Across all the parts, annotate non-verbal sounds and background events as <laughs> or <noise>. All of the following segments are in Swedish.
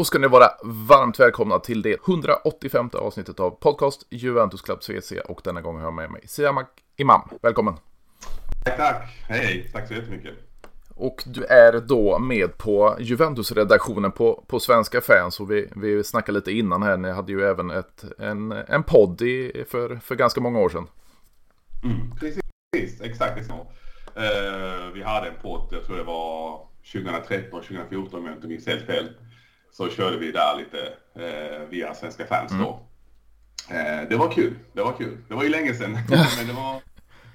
Då ska ni vara varmt välkomna till det 185 avsnittet av podcast Juventus Club CC och denna gång har jag med mig Siamak Imam. Välkommen! Tack, tack! Hej, tack så jättemycket! Och du är då med på Juventus-redaktionen på, på Svenska fans och vi, vi snackade lite innan här, ni hade ju även ett, en, en podd i, för, för ganska många år sedan. Mm, precis, exakt så. Uh, vi hade en podd, jag tror det var 2013, 2014 om jag inte minns helt fel så körde vi där lite eh, via Svenska fans mm. då. Eh, det var kul, det var kul. Det var ju länge sedan, <laughs> men det var,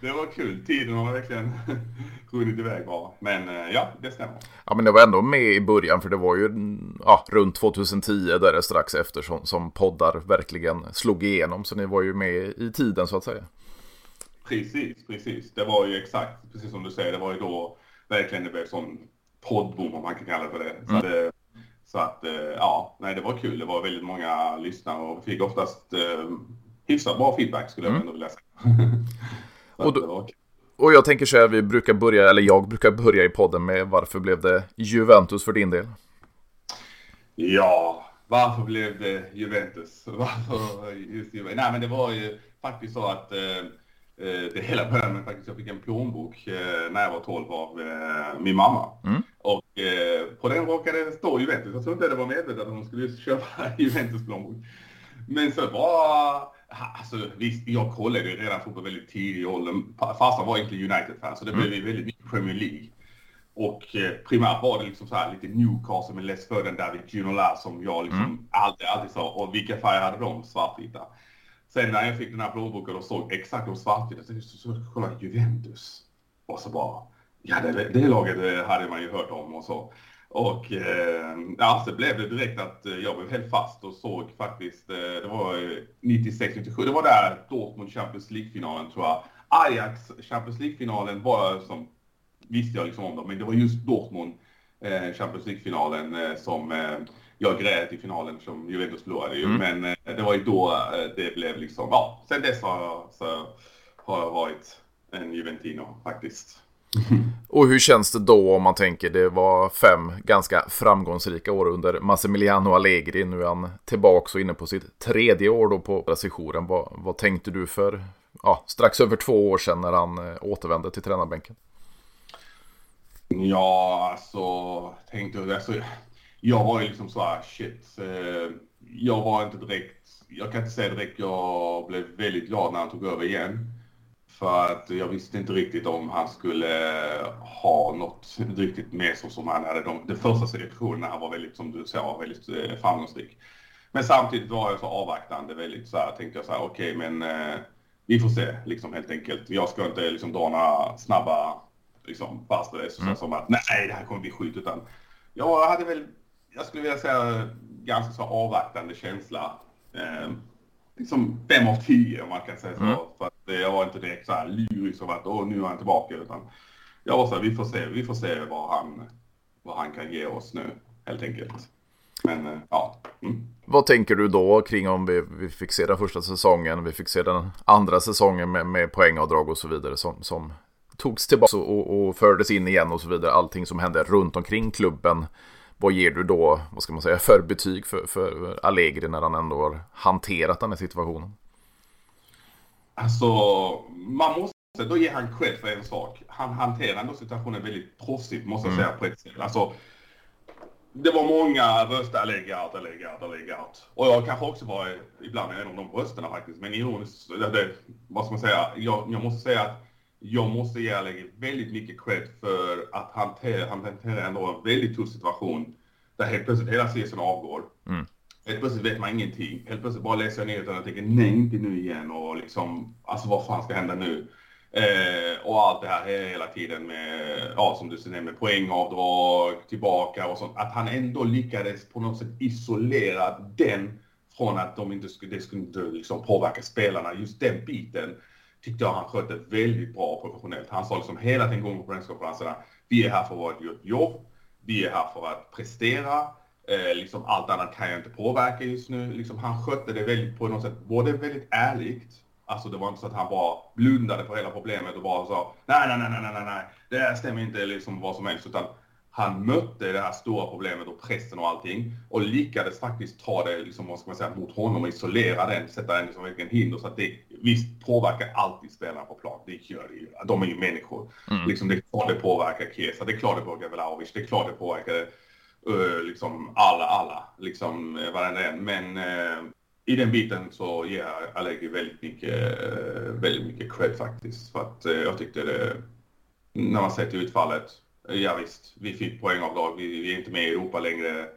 det var kul. Tiden har verkligen <laughs> runnit iväg bra. Men eh, ja, det stämmer. Ja, men det var ändå med i början, för det var ju ja, runt 2010 där det strax efter som, som poddar verkligen slog igenom. Så ni var ju med i tiden så att säga. Precis, precis. Det var ju exakt, precis som du säger, det var ju då verkligen det blev sån poddboom om man kan kalla det för det. Så mm. det så att eh, ja, nej det var kul. Det var väldigt många lyssnare och fick oftast eh, hyfsat bra feedback skulle jag mm. ändå vilja säga. <laughs> och, då, och jag tänker så här, vi brukar börja, eller jag brukar börja i podden med varför blev det Juventus för din del? Ja, varför blev det Juventus? <laughs> Varför just Juventus? Nej men det var ju faktiskt så att eh, Eh, det hela började med faktiskt, jag fick en plånbok eh, när jag var 12 av eh, min mamma. Mm. Och på den råkade stå Juventus. Jag tror inte det var medvetet att hon skulle köpa <laughs> Juventus plånbok. Men så var, alltså visst, jag kollade ju redan fotboll väldigt tidig i åldern. Farsan var egentligen United-fan, så det mm. blev väldigt mycket Premier League. Och primärt var det liksom så här lite Newcastle med Les Ferdinand, David Ginola som jag liksom mm. alltid, alltid sa. Och vilka färger hade de? Svartvita. Sen när jag fick den här plånboken och såg exakt de svartvita, så, så, så kolla Juventus. Och så bara, ja det, det laget hade man ju hört om och så. Och eh, ja, så blev det direkt att eh, jag blev helt fast och såg faktiskt, eh, det var 96-97, det var där Dortmund Champions League-finalen tror jag. Ajax Champions League-finalen var som, visste jag liksom om dem, men det var just Dortmund eh, Champions League-finalen eh, som eh, jag grät i finalen som Juventus förlorade ju. Mm. Men eh, det var ju då eh, det blev liksom, ja, sen dess har jag, så har jag varit en Juventino faktiskt. Och hur känns det då om man tänker det var fem ganska framgångsrika år under Massimiliano Allegri. Nu är han tillbaka och inne på sitt tredje år då på sessionen. Vad, vad tänkte du för ja, strax över två år sedan när han eh, återvände till tränarbänken? Ja, alltså tänkte alltså, jag var ju liksom så här, shit. Eh, jag var inte direkt, jag kan inte säga direkt jag blev väldigt glad när han tog över igen. För att jag visste inte riktigt om han skulle ha något riktigt med sig som han hade de, de första selektionerna. Han var väldigt, som du sa, väldigt eh, framgångsrik. Men samtidigt var jag så avvaktande väldigt så här, tänkte jag så här, okej okay, men eh, vi får se liksom helt enkelt. Jag ska inte liksom dra några snabba liksom fasta mm. som att nej det här kommer bli skit utan jag hade väl jag skulle vilja säga ganska så avvaktande känsla. Eh, liksom fem av tio om man kan säga så. Mm. För att jag var inte direkt så här lyrisk som att åh nu är han tillbaka utan jag var så här, vi får se, vi får se vad han, vad han kan ge oss nu helt enkelt. Men eh, ja. Mm. Vad tänker du då kring om vi, vi fick se den första säsongen, vi fick se den andra säsongen med, med poängavdrag och så vidare som, som togs tillbaka och, och fördes in igen och så vidare. Allting som hände runt omkring klubben vad ger du då, vad ska man säga, för betyg för, för Allegri när han ändå har hanterat den här situationen? Alltså, man måste då ger han cred för en sak. Han hanterar ändå situationen väldigt proffsigt, måste jag mm. säga på ett sätt. Alltså, det var många röster, Allegri out, Allegri out. Och jag kanske också var ibland en av de rösterna faktiskt. Men ironiskt, det, det, vad ska man säga, jag, jag måste säga att jag måste ge Allegri väldigt mycket cred för att hantera, han hanterar ändå en väldigt tuff situation där helt plötsligt hela säsongen avgår. Mm. Helt plötsligt vet man ingenting. Helt plötsligt bara läser jag utan jag tänker nej inte nu igen och liksom alltså vad fan ska hända nu? Eh, och allt det här hela tiden med, ja som du säger, med poängavdrag tillbaka och sånt. Att han ändå lyckades på något sätt isolera den från att de inte skulle, det skulle liksom påverka spelarna. Just den biten tyckte jag han skötte väldigt bra och professionellt. Han sa liksom hela tiden gång på presskonferenserna, vi är här för att göra ett jobb, vi är här för att prestera, eh, liksom allt annat kan jag inte påverka just nu. Liksom han skötte det väldigt på något sätt, både väldigt ärligt, alltså det var inte så att han bara blundade för hela problemet och bara sa nej, nej, nej, nej, nej, nej, det här stämmer inte liksom vad som helst, utan han mötte det här stora problemet och pressen och allting och lyckades faktiskt ta det liksom, vad ska man säga, mot honom och isolera den, sätta den liksom en hinder så att det visst påverkar alltid spelarna på plan. Det gör det ju. De är ju människor. Mm. Liksom, det är klart det påverkar Kesa, det är klart det påverkar Vlahovic, det är klart det påverkar uh, liksom alla, alla, liksom uh, varenda en. Men uh, i den biten så ger jag Allegri väldigt mycket, väldigt mycket cred faktiskt. För att jag tyckte det, när man till utfallet, Ja, visst, vi fick poängavdrag. Vi, vi är inte med i Europa längre.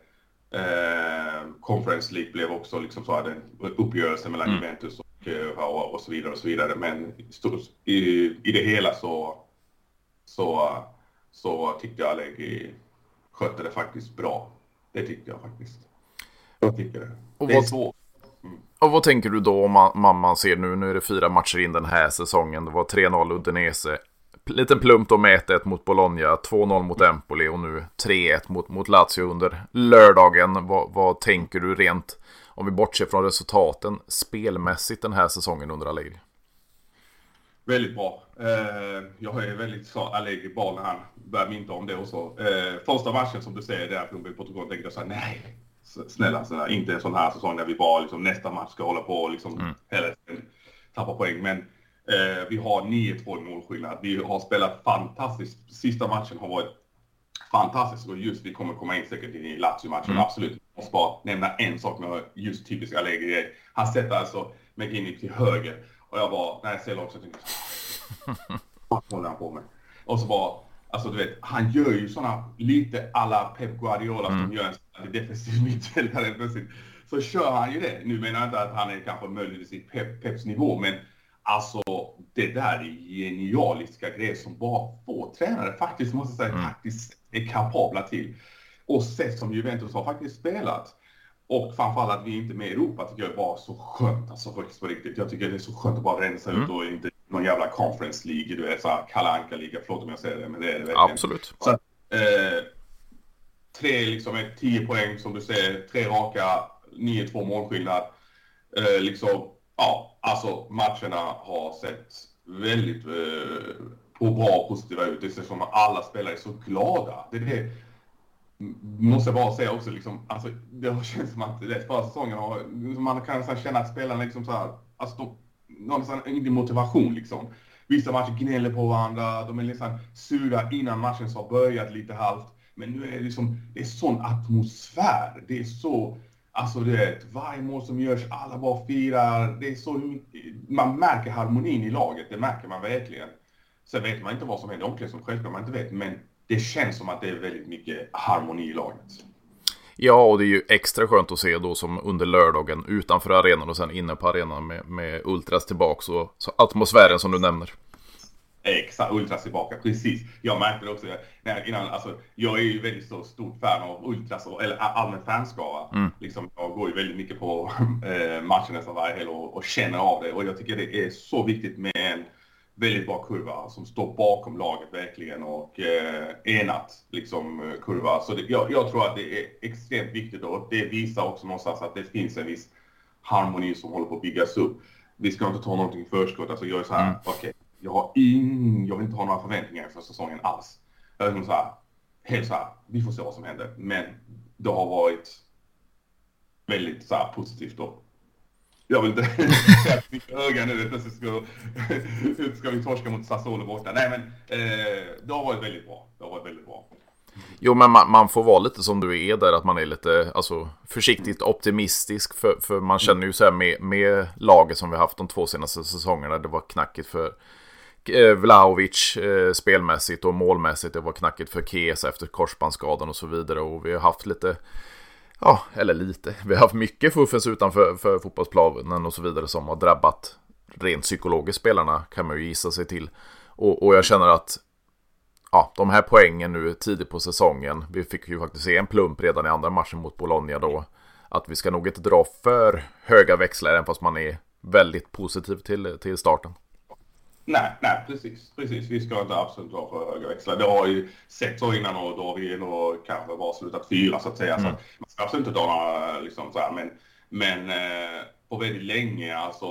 Eh, Conference League blev också liksom så hade uppgörelse mellan mm. Juventus och, eh, och, och så vidare och så vidare. Men i, i det hela så, så, så tyckte jag Allegri skötte det faktiskt bra. Det tyckte jag faktiskt. Jag tycker det. Det är svårt. Mm. Och vad tänker du då om man, man, ser nu, nu är det fyra matcher in den här säsongen. Det var 3-0 Udinese, liten plump då med 1-1 mot Bologna, 2-0 mot Empoli och nu 3-1 mot, mot Lazio under lördagen. Vad, vad, tänker du rent, om vi bortser från resultaten, spelmässigt den här säsongen under Allegri? Väldigt bra. Eh, jag är väldigt så Allegri bra när han börjar mynta om det och så. Eh, första matchen som du säger där uppe i Portugal tänkte jag så här, nej, snälla, så här, inte en sån här säsong där vi bara liksom, nästa match ska hålla på och liksom mm. hela tappa poäng. Men vi har 9-2 målskillnad. Vi har spelat fantastiskt. Sista matchen har varit fantastisk och just vi kommer komma in säkert i Lazio-matchen. Mm. Absolut. Jag måste bara nämna en sak med just typisk Allegri. Han sätter alltså McGinny till höger och jag bara, när jag ser laget så tänkte <laughs> vad håller han på med? Och så bara, alltså du vet, han gör ju sådana lite alla Pep Guardiola mm. som gör en defensiv <laughs> mittfältare plötsligt. Så kör han ju det. Nu menar jag inte att han är kanske möjligtvis i Pep, Peps nivå, men Alltså, det där är genialiska grejer som bara få tränare faktiskt, måste säga, mm. faktiskt är kapabla till. Och sätt som Juventus har faktiskt spelat. Och framförallt att vi inte är med i Europa tycker jag är bara så skönt, alltså faktiskt på riktigt. Jag tycker det är så skönt att bara rensa mm. ut och inte någon jävla conference League, du vet såhär Kalle Anka-liga, förlåt om jag säger det, men det är det verkligen. Absolut. Så, eh, tre, liksom, ett, tio poäng som du säger, tre raka, 9-2 målskillnad. Eh, liksom, ja, alltså matcherna har sett väldigt eh, på bra och positiva ut. Det ser som att alla spelare är så glada. Det det måste jag bara säga också, liksom, alltså, det har <laughs> känts som att det förra säsongen har, liksom, man kan så känna att spelarna liksom så här, alltså de, någonstans ingen motivation liksom. Vissa matcher gnäller på varandra, de är liksom sura innan matchen har börjat lite halvt. Men nu är det liksom, det är sån atmosfär. Det är så Alltså du vet, varje mål som görs, alla bara firar. Det är så man märker harmonin i laget, det märker man verkligen. Sen vet man inte vad som händer i omklädningsrummet, självklart man inte vet, men det känns som att det är väldigt mycket harmoni i laget. Ja, och det är ju extra skönt att se då som under lördagen utanför arenan och sen inne på arenan med, med Ultras tillbaks och så atmosfären som du nämner. Exakt, Ultras tillbaka, precis. Jag märkte det också när, innan, alltså, jag är ju väldigt så stort fan av Ultras, eller allmän fanskara. Mm. Liksom, jag går ju väldigt mycket på <laughs> eh, matcher nästan varje helg och, och, känner av det. Och jag tycker det är så viktigt med en väldigt bra kurva som står bakom laget verkligen och eh, enat liksom kurva. Så det, jag, jag, tror att det är extremt viktigt och det visar också någonstans att det finns en viss harmoni som håller på att byggas upp. Vi ska inte ta någonting i förskott. Alltså jag är så här, mm. okej, okay, jag har ing, jag vill inte ha några förväntningar inför säsongen alls. Jag är så här, helt så här, vi får se vad som händer. Men det har varit väldigt så här positivt då. Jag vill inte <laughs> säga att mitt öga nu plötsligt ska, ska vi torska mot Sassuolo borta. Nej men eh, det har varit väldigt bra. Det har varit väldigt bra. Jo, men man, man, får vara lite som du är där, att man är lite alltså, försiktigt optimistisk. För, för man känner ju så här med, med laget som vi haft de två senaste säsongerna, det var knackigt för eh, Vlahovic eh, spelmässigt och målmässigt. Det var knackigt för Kesa efter korsbandsskadan och så vidare. Och vi har haft lite, ja, eller lite. Vi har haft mycket fuffens utanför för fotbollsplanen och så vidare som har drabbat rent psykologiskt spelarna kan man ju gissa sig till. Och, och jag känner att ja, de här poängen nu tidigt på säsongen. Vi fick ju faktiskt se en plump redan i andra matchen mot Bologna då. Att vi ska nog inte dra för höga växlar även fast man är väldigt positiv till, till starten. Nej, nej precis. precis. Vi ska inte absolut ha för höga växlar. Det har ju sett så innan och då vi nog kanske bara slutat fyra så att säga. Mm. Så man ska absolut inte dra några liksom så här, men, men eh, på väldigt länge alltså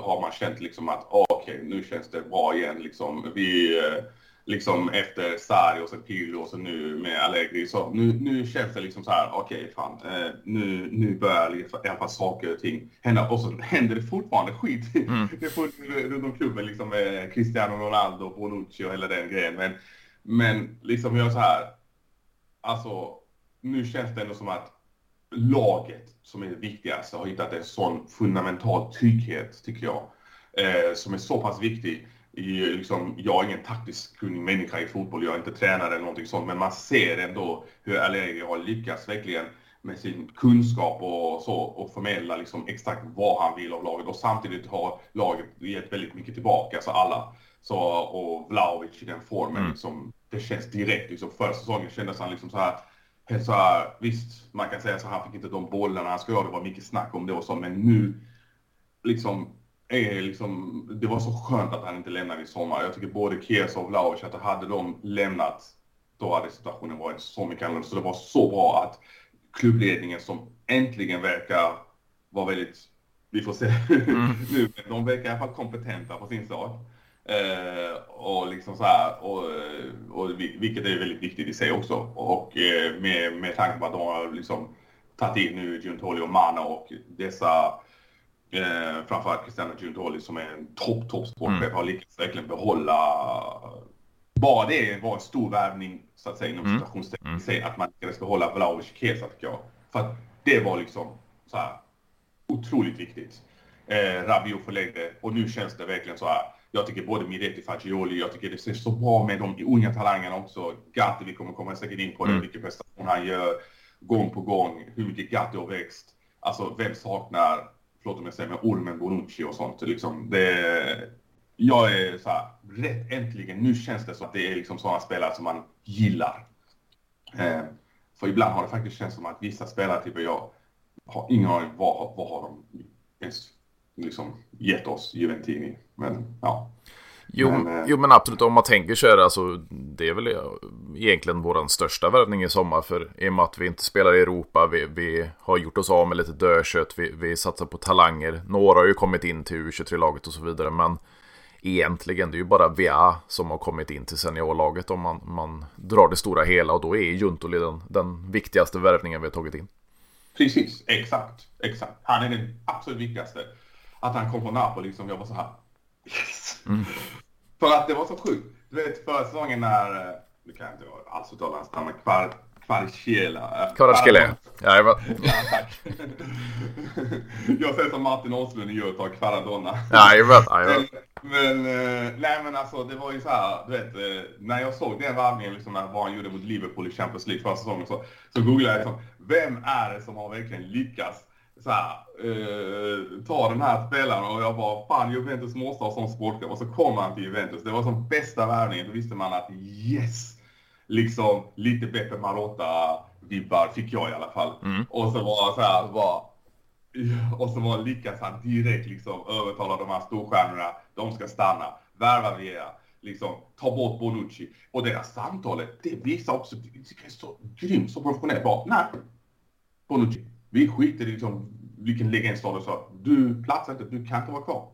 har man känt liksom att okej, okay, nu känns det bra igen liksom. Vi, eh, liksom efter Sarri och sen Pirlo och så nu med Allegri. Så nu, nu känns det liksom så här, okej okay, fan, eh, nu, nu börjar i alla fall saker och ting hända. Och så händer det fortfarande skit <laughs> mm. det är runt om klubben liksom med Cristiano Ronaldo, Bonucci och hela den grejen. Men, men liksom jag så här, alltså nu känns det ändå som att laget som är det viktigaste har hittat en sån fundamental trygghet tycker jag. Eh, som är så pass viktig liksom, jag är ingen taktisk kunnig människa i fotboll, jag är inte tränare eller någonting sånt, men man ser ändå hur Allegri har lyckats verkligen med sin kunskap och så och förmedla liksom exakt vad han vill av laget och samtidigt har laget gett väldigt mycket tillbaka, alltså alla. Så, och Vlahovic i den formen, mm. liksom, det känns direkt. Liksom, förra säsongen kändes han liksom så här, så här, visst, man kan säga så han fick inte de bollarna han skulle ha, det var mycket snack om det och så, men nu liksom är liksom, det var så skönt att han inte lämnade i sommar. Jag tycker både Kiesa och Vlahovic, att hade de lämnat, då hade situationen varit så mycket annorlunda. Så det var så bra att klubbledningen som äntligen verkar vara väldigt, vi får se mm. <laughs> nu, men de verkar i alla fall kompetenta på sin sak. Eh, och liksom så här, och, och, vilket är väldigt viktigt i sig också. Och eh, med, med tanke på att de har liksom tagit in nu Giuntoli och Mana och dessa Eh, framförallt Cristiano Giuntoli som är en topp, topp sportchef mm. har lyckats verkligen behålla bara det var en stor värvning så att säga inom mm. situationstecken mm. att man lyckades behålla Vlahovic Kesa tycker jag. För att det var liksom så här otroligt viktigt. Eh, Rabiot förlängde och nu känns det verkligen så här. Jag tycker både Miretti Fagioli, jag tycker det ser så bra med de unga talangerna också. Gatti, vi kommer komma säkert in på det, mm. vilken prestation han gör gång på gång, hur mycket Gatti har växt. Alltså vem saknar förlåt om jag säger, med Ormen Bonucci och sånt. Liksom, det, jag är så här, rätt äntligen, nu känns det som att det är liksom sådana spelare som man gillar. Eh, för ibland har det faktiskt känts som att vissa spelare, typ jag, har ingen aning vad, vad har de ens liksom gett oss, Juventini. Men ja. Jo men, eh, jo, men absolut, om man tänker så är det alltså, det är väl egentligen vår största värvning i sommar. För i och med att vi inte spelar i Europa, vi, vi har gjort oss av med lite dödkött, vi, vi satsar på talanger. Några har ju kommit in till U23-laget och så vidare, men egentligen det är ju bara VA som har kommit in till seniorlaget om man, man drar det stora hela och då är Juntoli den, den viktigaste värvningen vi har tagit in. Precis, exakt, exakt. Han är den absolut viktigaste. Att han kom från Napoli, som jag var så här, yes. Mm. För att det var så sjukt. Du vet förra säsongen när, eh, nu kan jag inte alls uttala hans namn, Kvar, Kvarskela. Kvarskele, jajamän. Ja, tack. jag säger <laughs> som Martin Åslund gör, tar Kvaradonna. Jajamän, jajamän. Men, eh, nej men alltså det var ju så här, du vet, eh, när jag såg den varvningen liksom, när vad han gjorde mot Liverpool i Champions League förra säsongen så, så googlade jag liksom, vem är det som har verkligen lyckats så här, eh, ta den här spelaren och jag bara, fan Juventus måste ha sån sportklubb. Och så kom han till Juventus. Det var som bästa värvningen. Då visste man att yes, liksom lite Beppe Marotta-vibbar fick jag i alla fall. Mm. Och så var så här, bara, och så var lyckas han direkt liksom övertala de här storstjärnorna, de ska stanna, värva Vieira, liksom ta bort Bonucci. Och deras samtalet, det visar också, det är så grymt, så professionellt. Bara, nej, Bonucci, vi skiter i liksom vilken legendstatus du har. Du platsar inte, du kan inte vara kvar.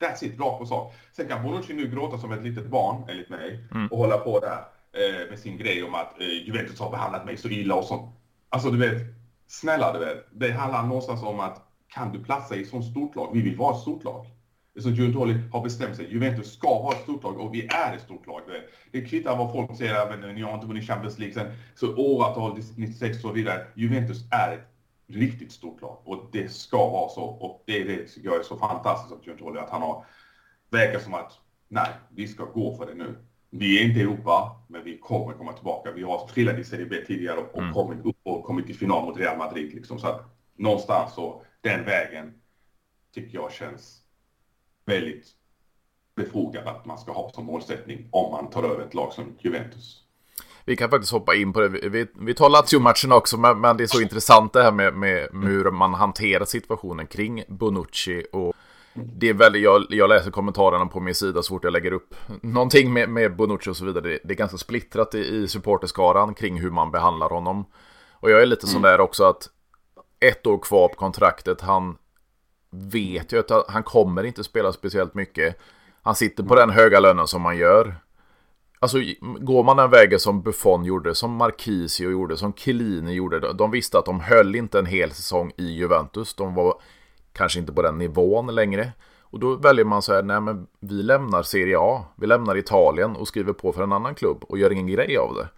That's it, rakt på sak. Sen kan Bonucci nu gråta som ett litet barn, enligt mig, mm. och hålla på där eh, med sin grej om att eh, Juventus har behandlat mig så illa och sånt. Alltså du vet, snälla du vet, det handlar någonstans om att kan du platsa i ett sånt stort lag? Vi vill vara ett stort lag. Så Giuntoli har bestämt sig. Juventus ska vara ett stort lag och vi är ett stort lag. Det kvittar vad folk säger, men ni har inte vunnit Champions League sen så åratal, 96 och så vidare. Juventus är ett riktigt stort lag och det ska vara så. Och det är det tycker jag är så fantastiskt av Giuntoli att han har verkar som att nej, vi ska gå för det nu. Vi är inte i Europa, men vi kommer komma tillbaka. Vi har trillat i Serie B tidigare och mm. kommit upp och kommit till final mot Real Madrid. Liksom. Så att någonstans så, den vägen tycker jag känns väldigt befogad att man ska ha som målsättning om man tar över ett lag som Juventus. Vi kan faktiskt hoppa in på det. Vi, vi tar Lazio-matchen också, men, men, det är så intressant det här med, med, med hur man hanterar situationen kring Bonucci. Och det är väldigt, jag, jag läser kommentarerna på min sida så fort jag lägger upp någonting med, med Bonucci och så vidare. Det, det är ganska splittrat i, i supporterskaran kring hur man behandlar honom. Och jag är lite mm. sån där också att ett år kvar på kontraktet, han vet ju att han kommer inte spela speciellt mycket. Han sitter på den höga lönen som han gör. Alltså går man den vägen som Buffon gjorde, som Marquisio gjorde, som Chiellini gjorde. De visste att de höll inte en hel säsong i Juventus. De var kanske inte på den nivån längre. Och då väljer man så här, nej men vi lämnar Serie A, vi lämnar Italien och skriver på för en annan klubb och gör ingen grej av det.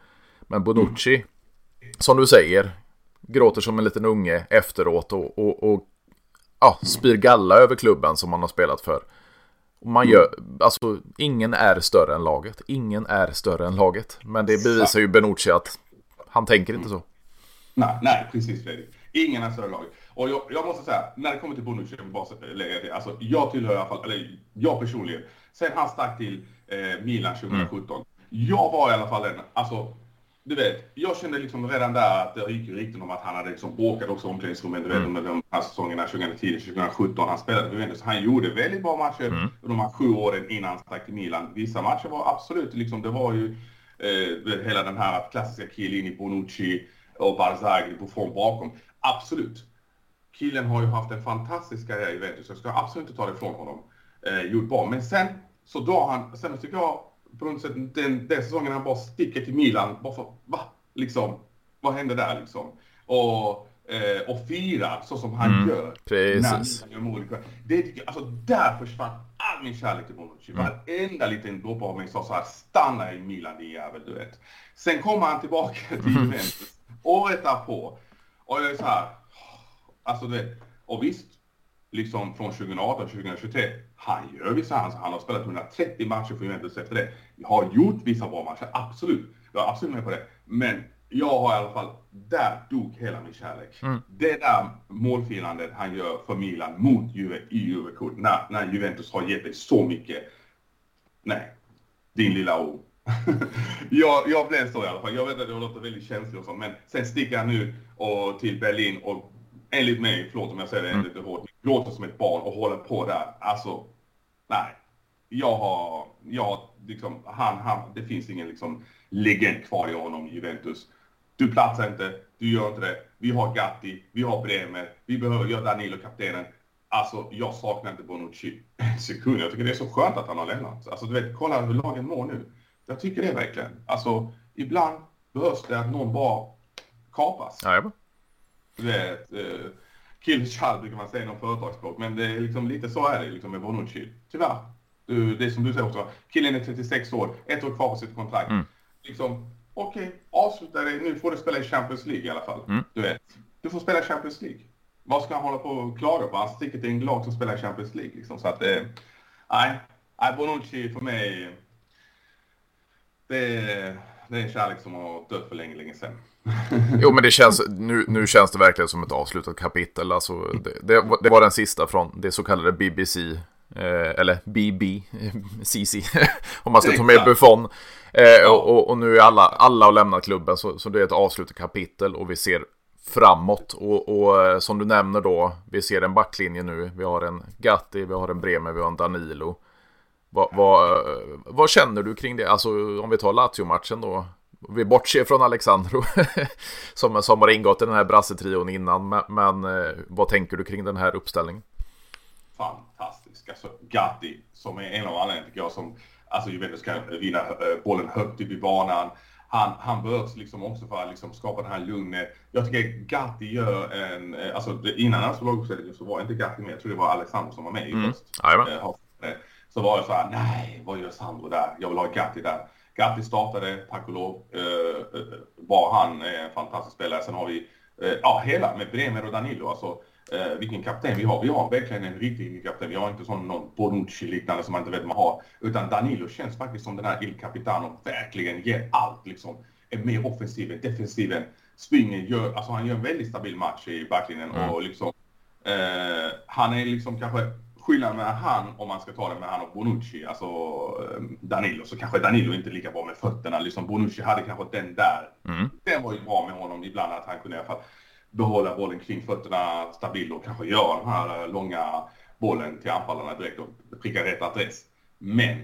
Men Bonucci, mm. som du säger, gråter som en liten unge efteråt och, och, och ja, spyr galla över klubben som man har spelat för. Man gör, alltså ingen är större än laget. Ingen är större än laget. Men det bevisar ju Benucci att han tänker inte så. Nej, nej precis Fredrik. Ingen är större än laget. Och jag, jag, måste säga, när det kommer till Bonucci, jag bara lägga till, alltså jag tillhör i alla fall, eller jag personligen, sen han stack till eh, Milan 2017. Mm. Jag var i alla fall en, alltså du vet, jag kände liksom redan där att det gick ju rykten om att han hade liksom åkat också omklädningsrummet, du vet, mm. under de här säsongerna 2010-2017. Han spelade för Juventus. Han gjorde väldigt bra matcher mm. de här sju åren innan han stack till Milan. Vissa matcher var absolut liksom, det var ju eh, hela den här klassiska Chiellini, Bonucci och Barzagli, Buffon bakom. Absolut. Killen har ju haft en fantastisk karriär i Juventus, jag ska absolut inte ta det ifrån honom. Eh, gjort bra, men sen så drar han, sen tycker jag på något sätt den, den säsongen han bara sticker till Milan, bara för, va? Liksom, vad hände där liksom? Och, eh, och firar så som han mm, gör. Precis. När han gör det, alltså där försvann all min kärlek till Bonucci. Mm. Varenda liten droppe av mig sa så här, stanna i Milan din jävel, du vet. Sen kommer han tillbaka till mm. Juventus, året därpå. Och jag är så här, alltså du vet, och visst, liksom från 2018 till 2023. Han gör vissa hans, han har spelat 130 matcher för Juventus efter det. Jag har gjort vissa bra matcher, absolut. Jag är absolut med på det. Men jag har i alla fall, där dog hela min kärlek. Mm. Det där målfirandet han gör för Milan mot Juve i Juve när, när Juventus har gett dig så mycket. Nej, din lilla O. <laughs> jag, jag blev så i alla fall. Jag vet att det låter väldigt känsligt och så, men sen sticker han nu och till Berlin och enligt mig, förlåt om jag säger det mm. lite hårt, gråter som ett barn och håller på där. Alltså, nej. Jag har, jag, liksom, han, han, det finns ingen liksom legend kvar i honom i Juventus. Du platsar inte, du gör inte det. Vi har Gatti, vi har Bremer, vi behöver göra Danilo kaptenen. Alltså, jag saknar inte Bonucci <laughs> en sekund. Jag tycker det är så skönt att han har lämnat. Alltså, du vet, kolla hur lagen mår nu. Jag tycker det verkligen. Alltså, ibland behövs det att någon bara kapas. Ja, du vet, eh, kill child brukar man säga inom företagsspråk, men det är liksom lite så är det liksom med Bonucci. Tyvärr. Det är som du säger också, killen är 36 år, ett år kvar på sitt kontrakt. Mm. Liksom, okej, okay, avsluta det, nu får du spela i Champions League i alla fall. Mm. Du vet, du får spela Champions League. Vad ska han hålla på och klaga på? Han sticker till en lag som spelar Champions League liksom. Så att, eh, nej, nej, Bonucci för mig, det, det är en kärlek som har dött för länge, länge sedan. <laughs> jo men det känns, nu, nu känns det verkligen som ett avslutat kapitel. Alltså, det, det, det var den sista från det så kallade BBC. Eh, eller BB, CC, <laughs> <laughs> om man ska ta med Buffon. Eh, och, och, och, nu är alla, alla har lämnat klubben så, så det är ett avslutat kapitel och vi ser framåt. Och, och, eh, som du nämner då, vi ser en backlinje nu. Vi har en Gatti, vi har en Bremer, vi har en Danilo. Vad, vad, eh, vad känner du kring det? Alltså om vi tar Lazio-matchen då. Vi bortser från Alexandro <laughs> som, som har ingått i den här brassetrion innan. Men, men eh, vad tänker du kring den här uppställningen? Fantastisk. Alltså Gatti som är en av alla tycker jag som alltså Juventus kan vinna eh, bollen högt upp i banan. Han, han behövs liksom också för att liksom skapa den här lugnet. Jag tycker Gatti gör en, eh, alltså innan han slog uppställningen så var inte Gatti med. Jag tror det var Alexandro som var med i mm. först. Så var jag så här, nej, vad gör Sandro där? Jag vill ha Gatti där. Gatti startade, tack och lov, eh, var han en fantastisk spelare. Sen har vi, eh, ja hela med Bremer och Danilo, alltså eh, vilken kapten vi har. Vi har verkligen en riktig kapten. Vi har inte sån någon Bonucci-liknande som man inte vet man har. Utan Danilo känns faktiskt som den här Il Capitano, verkligen ger allt liksom. Är mer offensiv än defensiven. Springer, gör, alltså han gör en väldigt stabil match i backlinjen mm. och liksom eh, han är liksom kanske skillnaden med han, om man ska ta det med han och Bonucci, alltså eh, Danilo, så kanske Danilo inte är lika bra med fötterna. Liksom Bonucci hade kanske den där. Mm. Den var ju bra med honom ibland, att han kunde i alla fall behålla bollen kring fötterna stabil och kanske göra den här eh, långa bollen till anfallarna direkt och pricka rätt adress. Men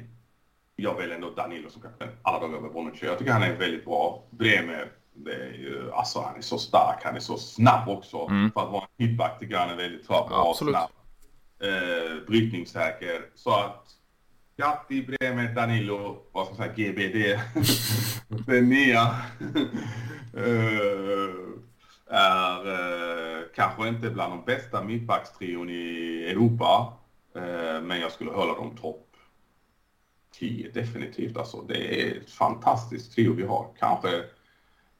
jag väljer ändå Danilo som kapten alla dagar över Bonucci. Jag tycker han är väldigt bra. Bremer, det är ju, alltså han är så stark, han är så snabb också. Mm. För att vara en hitback tycker jag han är väldigt bra och snabb eh, brytningssäker. Så att Gatti, Bremer, Danilo, vad ska man säga, GBD. <laughs> Den nya. uh, är uh, kanske inte bland de bästa mittbackstrion i Europa. Uh, men jag skulle hålla dem topp 10 definitivt. Alltså, det är ett fantastiskt trio vi har. Kanske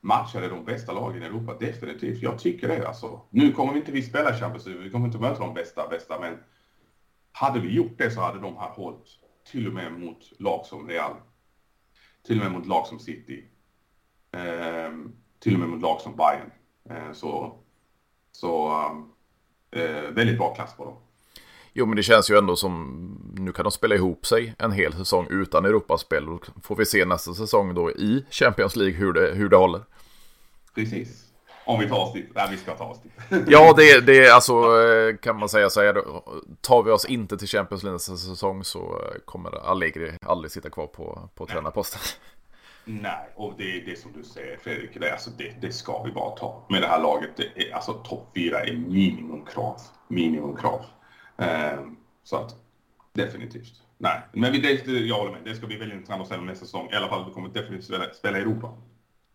matchade de bästa lagen i Europa, definitivt. Jag tycker det alltså. Nu kommer vi inte vi spela Champions League, vi kommer inte möta de bästa, bästa, men hade vi gjort det så hade de här hållit till och med mot lag som Real. Till och med mot lag som City. Eh, till och med mot lag som Bayern. Eh, så så eh, väldigt bra klass på dem. Jo, men det känns ju ändå som nu kan de spela ihop sig en hel säsong utan Europaspel. Då får vi se nästa säsong då i Champions League hur det, hur det håller. Precis. Om vi tar oss dit. Nej, vi ska ta oss dit. <laughs> ja, det, det är alltså kan man säga så här. Tar vi oss inte till Champions League nästa säsong så kommer Allegri aldrig sitta kvar på, på tränarposten. Nej, och det är det som du säger Fredrik, det, alltså det, det ska vi bara ta. Med det här laget, det är, alltså topp fyra är minimumkrav. Minimumkrav. Um, så att definitivt. Nej, men vi, det, jag håller med. Det ska bli väldigt intressant att se nästa säsong. I alla fall, vi kommer definitivt spela, spela i Europa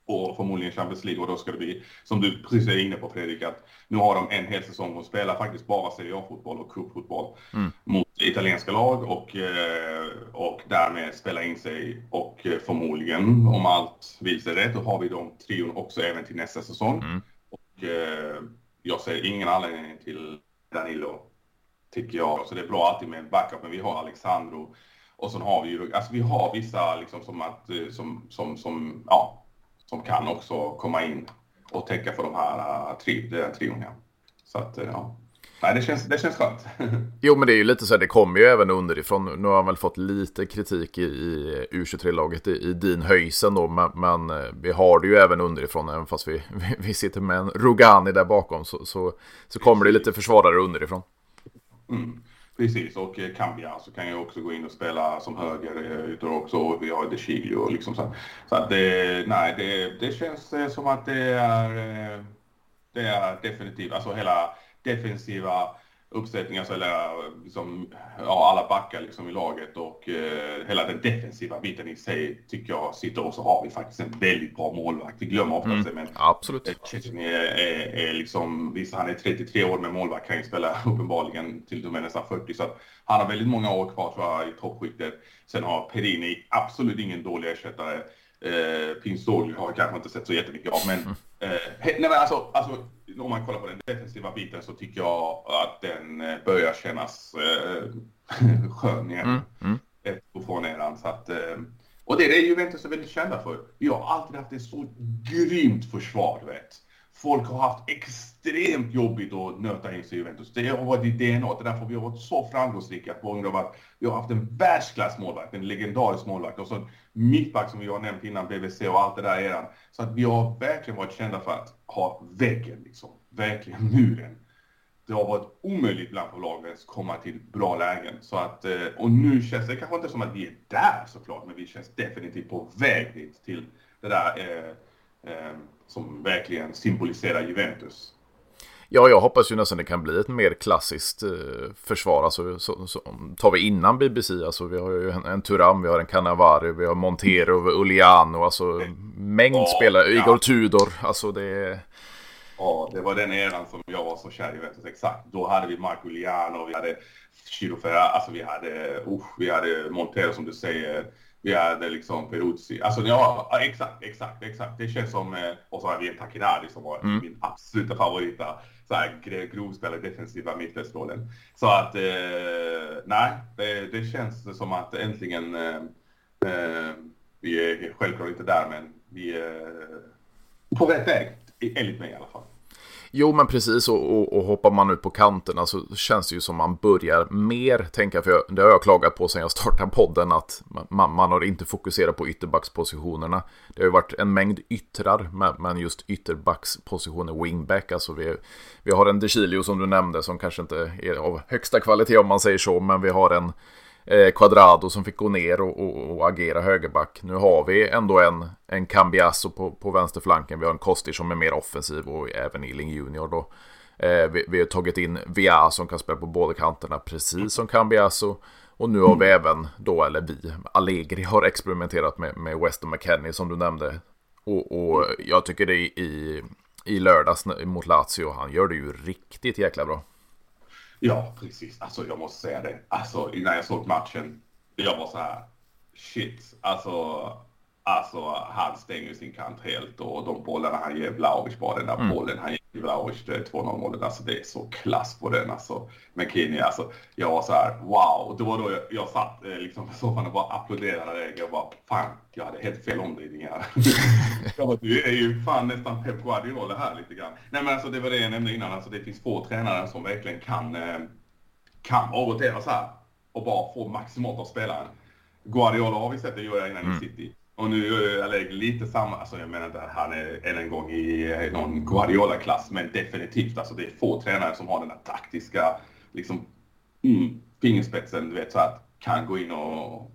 och förmodligen Champions League och då ska det bli, som du precis är inne på Fredrik, att nu har de en hel säsong och spelar faktiskt bara Serie A-fotboll och cupfotboll mm. mot italienska lag och, eh, och därmed spela in sig och eh, förmodligen, om allt vill sig rätt, då har vi de trion också även till nästa säsong. Mm. Och eh, jag ser ingen anledning till Danilo, tycker jag. Så det är bra alltid med en backup, men vi har Alexandro och sen har vi ju, alltså vi har vissa liksom som att, som, som, som, ja, som kan också komma in och täcka för de här uh, tri, trion. Ja. Så att, uh, ja. Nej, det känns, det känns skönt. <laughs> jo, men det är ju lite så här, det kommer ju även underifrån. Nu har han väl fått lite kritik i, i U23-laget i, i Din Höjsen då, men, men, eh, vi har det ju även underifrån, även fast vi, <laughs> vi, sitter med en Rogani där bakom, så, så, så kommer det lite försvarare underifrån. Mm. Precis, och eh, Cambia så kan jag också gå in och spela som höger eh, också. Och vi har De Chilio och liksom så. Så att det, nej, det, det känns eh, som att det är, eh, det är definitivt, alltså hela defensiva uppsättningar, alltså, eller liksom, ja, alla backar liksom i laget och eh, hela den defensiva biten i sig tycker jag sitter och så har vi faktiskt en väldigt bra målvakt. Vi glömmer ofta mm. det, men Absolut. Ceceni är, är, är, liksom, visst han är 33 år med målvakt kan ju spela <laughs> uppenbarligen till och med nästan 40 så att han har väldigt många år kvar tror jag i toppskiktet. Sen har Perini absolut ingen dålig ersättare. Eh, Pinstoli har jag kanske inte sett så jättemycket av men, mm. eh, nej, men alltså, alltså om man kollar på den defensiva biten så tycker jag att den eh, börjar kännas eh, <laughs> skön igen. Mm, mm. Från eran. Så att, eh, och det är det Juventus är väldigt kända för. Vi har alltid haft ett så grymt försvar, vet. Folk har haft extremt jobbigt att nöta in sig i Juventus. Det har varit i DNA. Det är därför vi har varit så framgångsrika på grund av att vi har haft en världsklassmålvakt, en legendarisk målvakt och så en mittback som vi har nämnt innan, BBC och allt det där eran. Så att vi har verkligen varit kända för att ha väggen liksom. Verkligen muren. Det har varit omöjligt bland på lagen att komma till bra lägen. Så att, eh, och nu känns det kanske inte som att vi är där såklart, men vi känns definitivt på väg dit till det där eh, eh, som verkligen symboliserar Juventus. Ja, jag hoppas ju nästan det kan bli ett mer klassiskt eh, försvar. Alltså, så, så, tar vi innan BBC, alltså vi har ju en, en Turam, vi har en Cannavaro, vi har Montero, Uliano, alltså mängd oh, spelare, ja. Igor Tudor, alltså det. Ja, det var den eran som jag var så kär i Juventus, exakt. Då hade vi Marco Uliano, vi hade Chiro alltså vi hade, uh, vi hade Montero som du säger. Vi hade liksom Peruzzi. Alltså ja, exakt, exakt, exakt. Det känns som, eh, och så har vi en Takinari som var mm. min absoluta favorit så här grovspelare defensiva mittfältsrollen. Så att, eh, nej, det, det, känns som att äntligen, eh, eh, vi är självklart inte där, men vi är på rätt väg, enligt mig i alla fall. Jo, men precis. Och, och, och, hoppar man ut på kanterna så alltså, känns det ju som man börjar mer tänka, för jag, det har jag klagat på sedan jag startade podden, att man, man har inte fokuserat på ytterbackspositionerna. Det har ju varit en mängd yttrar, men just ytterbackspositioner, wingback, alltså vi, vi har en Decilio som du nämnde som kanske inte är av högsta kvalitet om man säger så, men vi har en eh, Quadrado som fick gå ner och, och, och, agera högerback. Nu har vi ändå en, en Cambiasso på, på vänsterflanken. Vi har en Kostic som är mer offensiv och även Illing Junior då. Eh, vi, vi, har tagit in Via som kan spela på båda kanterna precis som Cambiasso. Och nu har vi även då, eller vi, Allegri har experimenterat med, med Weston McKennie som du nämnde. Och, och jag tycker det i, i lördags mot Lazio, han gör det ju riktigt jäkla bra. Ja, precis. Alltså jag måste säga det. Alltså innan jag såg matchen, jag var så här, shit, alltså Alltså han stänger sin kant helt och de bollarna han ger Vlahovic bara den där mm. bollen han ger Vlahovic, det 2-0 målet, alltså det är så klass på den alltså. McKinney, alltså jag var så här wow. Det var då jag, jag satt eh, liksom på soffan och bara applåderade det. Jag bara fan, jag hade helt fel omdrivning här. jag bara, du är ju fan nästan Pep Guardiola här lite grann. Nej men alltså det var det jag nämnde innan, alltså det finns få tränare som verkligen kan, eh, kan avrotera så här och bara få maximalt av spelaren. Guardiola har vi sett det göra innan mm. i City. Och nu eh, är Allegri lite samma, alltså jag menar inte att han är än en gång i eh, någon Guardiola-klass, men definitivt alltså det är få tränare som har den här taktiska, liksom, mm, fingerspetsen, du vet så att kan gå in och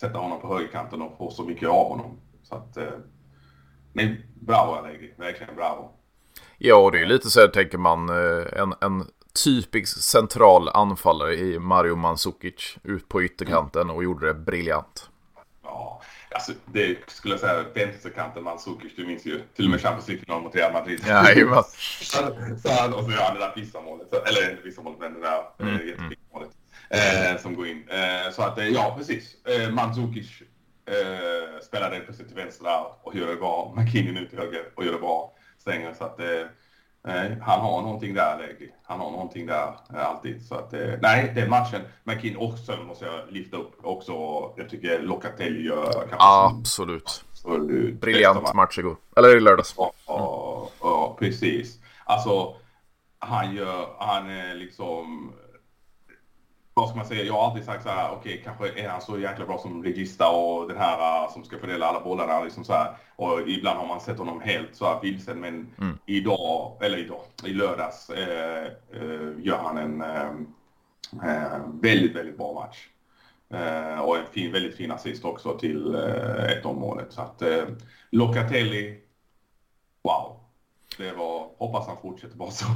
sätta honom på högerkanten och få så mycket av honom. Så att, nej, men bravo Allegri, verkligen bravo. Ja, och det är lite så här tänker man, en, en typisk central anfallare i Mario Mandzukic ut på ytterkanten och gjorde det briljant. Alltså, det skulle jag säga, vänsterkanten Mandzukic, du minns ju till och med Champions League-finalen mot Real Madrid. Ja, så, och så gör han det där pissamålet, eller inte pissamålet, men det där mm, eh, jättefina målet eh, som går in. Eh, så att, eh, ja precis, eh, Mandzukic eh, spelar det plötsligt till vänster där och gör det bra. McKinnon ut till höger och gör det bra. Stänger så att eh, Nej, han har någonting där, Legri. Han har någonting där eh, alltid. Så att, eh, nej, den matchen. McKinn också måste jag lyfta upp också. Jag tycker Locatelli gör Absolut. absolut. Briljant match igår. Eller i lördags. Ja, ja, ja, precis. Alltså, han gör, han är liksom vad ska man säga, jag har alltid sagt så här, okej, okay, kanske är han så jäkla bra som regista och den här uh, som ska fördela alla bollarna liksom så här. Och ibland har man sett honom helt så här vilsen, men mm. idag, eller idag, i lördags eh, eh, gör han en eh, väldigt, väldigt bra match. Och en fin, väldigt fin assist också till eh, ett målet. Så att Locatelli, wow. Det var, hoppas han fortsätter bara så.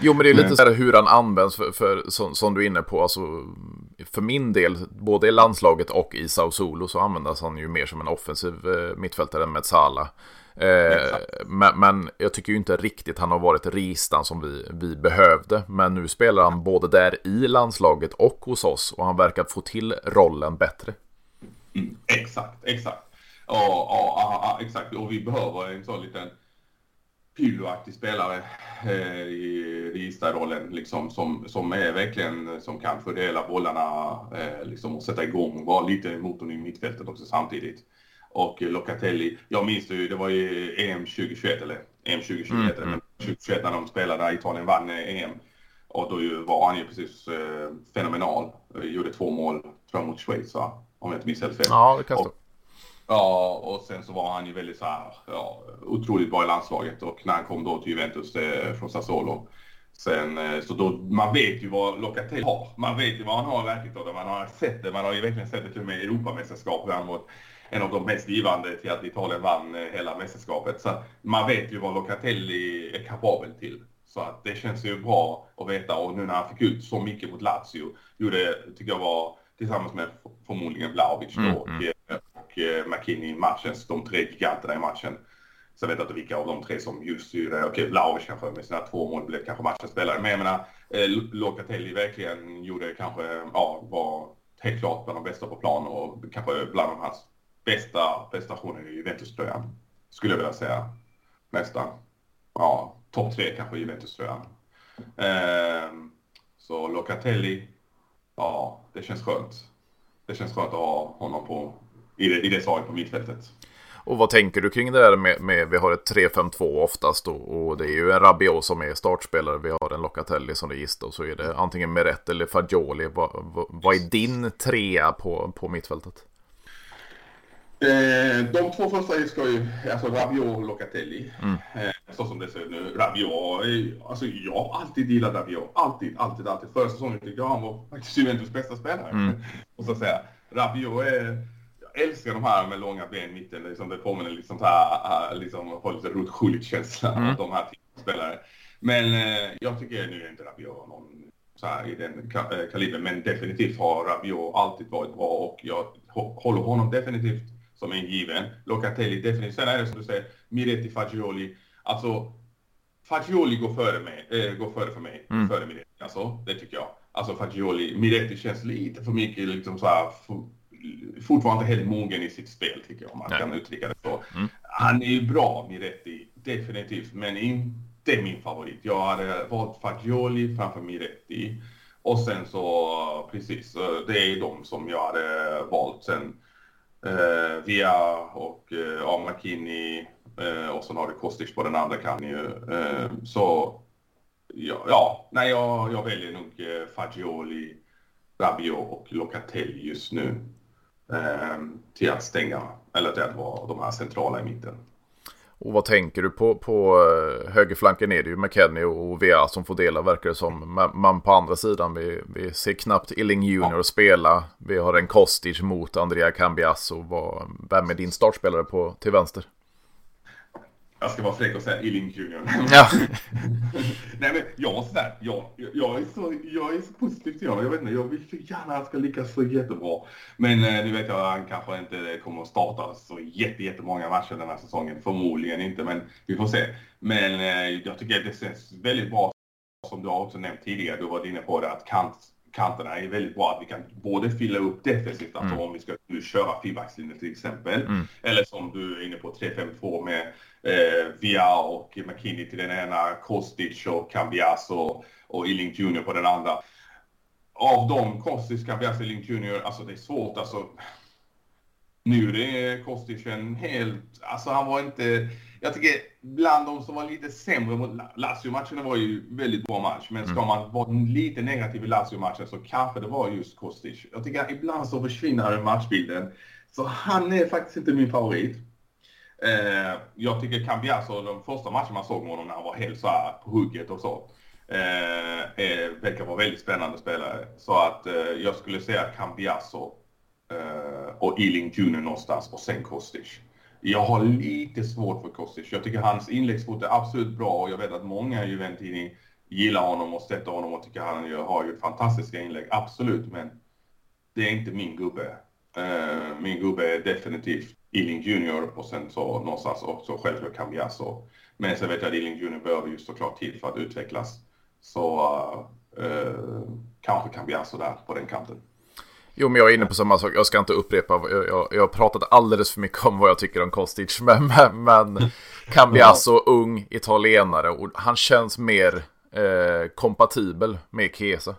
Jo, men det är lite så här hur han används för, för som, som, du är inne på. Alltså, för min del, både i landslaget och i Sao Solo så användas han ju mer som en offensiv eh, mittfältare än Metsala. Eh, men, men, jag tycker ju inte riktigt han har varit ristan som vi, vi behövde. Men nu spelar han både där i landslaget och hos oss och han verkar få till rollen bättre. Mm, exakt, exakt. Ja, ja, ja, exakt. Och vi behöver en sån liten Pylloaktig spelare eh, i registerrollen liksom som, som är verkligen som kan fördela bollarna eh, liksom och sätta igång och vara lite motorn i mittfältet också samtidigt. Och Locatelli, jag minns det ju, det var ju EM 2021 eller EM 2021 mm, mm. 2021 när de spelade Italien vann EM. Och då var han ju precis eh, fenomenal. Gjorde två mål, tror jag, mot Schweiz va? Om jag inte minns helt fel. Ja, det kan stå. Ja, och sen så var han ju väldigt så här, ja, otroligt bra i landslaget och när han kom då till Juventus eh, från Sassuolo. Sen, eh, så då, man vet ju vad Locatelli har. Man vet ju vad han har i verktygslådan. Man har sett det. Man har ju verkligen sett det till och med i Europamästerskap han var en av de mest givande till att Italien vann eh, hela mästerskapet. Så man vet ju vad Locatelli är kapabel till. Så att det känns ju bra att veta och nu när han fick ut så mycket mot Lazio, gjorde, tycker jag var tillsammans med förmodligen Vlahovic då, mm, mm. Eh, McKinney i matchen, de tre giganterna i matchen. Så jag vet inte vilka av de tre som just gjorde, okej okay, Vlahovic kanske med sina två mål blev kanske matchens spelare. Men jag menar, eh, Locatelli verkligen gjorde kanske, ja, var helt klart bland de bästa på plan och kanske bland de hans bästa prestationer i Juventus-tröjan. Skulle jag vilja säga. Nästan. Ja, topp tre kanske i Juventus-tröjan. Ehm, så Locatelli, ja, det känns skönt. Det känns skönt att ha honom på i det, i det slaget på mittfältet. Och vad tänker du kring det där med, med vi har ett 3-5-2 oftast då, och det är ju en Rabiot som är startspelare, vi har en Locatelli som regist och så är det antingen Meret eller Fagioli. Vad, vad, vad är din trea på, på mittfältet? Eh, de två första ska ju, alltså Rabiot och Locatelli. Mm. Eh, så som det ser ut nu. Rabiot, alltså jag har alltid gillat Rabiot. Alltid, alltid, alltid. Förra säsongen tyckte jag han var faktiskt Juventus bästa spelare. Mm. <laughs> och så säga. Rabiot är älskar de här med långa ben i mitten. Liksom, det påminner liksom så här, liksom, har lite Ruth känsla mm. de här spelare. Men eh, jag tycker nu är inte Rabiot någon så här, i den kalibern. Men definitivt har Rabiot alltid varit bra och jag håller honom definitivt som en given. Locatelli definitivt. Sen är det som du säger, Miretti, Fagioli. Alltså, Fagioli går före mig, äh, går före för mig, mm. före Miretti. Alltså, det tycker jag. Alltså Fagioli, Miretti känns lite för mycket liksom så här, fortfarande helt mogen i sitt spel tycker jag, om man Nej. kan uttrycka det så. Mm. Han är ju bra, Miretti, definitivt, men inte min favorit. Jag hade valt Fagioli framför Miretti. Och sen så, precis, det är de som jag hade valt. Sen eh, Via och eh, Amakini eh, och sen har du Kostic på den andra kanten ju. Eh, så ja, ja, nej jag, jag väljer nog eh, Fagioli, Rabiot och Locatelli just nu. Eh, till att stänga, eller till att vara de här centrala i mitten. Och vad tänker du på, på eh, högerflanken är det ju McKennie och VA som får dela verkar det som. Men på andra sidan, vi, vi ser knappt Illing Junior ja. spela. Vi har en Kostic mot Andrea Cambiasso. Vem är din startspelare på, till vänster? Jag ska vara fräck och säga Illing Junior. Ja. <laughs> Nej men jag sådär, jag, jag, är så, jag är så positiv till honom. Jag vet inte, jag vill så gärna att han ska lyckas så jättebra. Men eh, nu vet jag att han kanske inte kommer att starta så jätte, jättemånga matcher den här säsongen. Förmodligen inte, men vi får se. Men eh, jag tycker att det känns väldigt bra som du har också nämnt tidigare. Du var inne på det att kant kanterna är väldigt bra att vi kan både fylla upp defensivt, alltså mm. om vi ska nu köra fyrbackslinjen till exempel, mm. eller som du är inne på 3-5-2 med eh, Via och McKinney till den ena, Kostic och Cambiaso och Illing Junior på den andra. Av dem, Kostic, Cambiaso och Illing Junior, alltså det är svårt alltså. Nu är Kostic en helt, alltså han var inte, jag tycker bland de som var lite sämre mot Lazio-matcherna var ju väldigt bra match. Men ska mm. man vara lite negativ i Lazio-matchen så kanske det var just Kostic. Jag tycker att ibland så försvinner matchbilden. Så han är faktiskt inte min favorit. Eh, jag tycker Cambiasso, alltså, de första matcherna man såg med honom när han var helt så här på hugget och så. Eh, verkar vara väldigt spännande spelare. Så att eh, jag skulle säga Cambiasso alltså, eh, och Ealing Junior någonstans och sen Kostic. Jag har lite svårt för Kostic. Jag tycker hans inläggsfot är absolut bra och jag vet att många i Juventini gillar honom och stöttar honom och tycker han har ju fantastiska inlägg. Absolut, men det är inte min gubbe. Uh, min gubbe är definitivt Ealing Junior och sen så någonstans också självklart Cambiasso. Men sen vet jag att Ealing Junior behöver ju såklart tid för att utvecklas. Så uh, kanske Cambiasso där på den kanten. Jo, men jag är inne på samma sak. Jag ska inte upprepa. Jag, jag, har pratat alldeles för mycket om vad jag tycker om Kostic. <laughs> Men, men, men Cambiasso, ung italienare. Och han känns mer eh, kompatibel med Chiesa.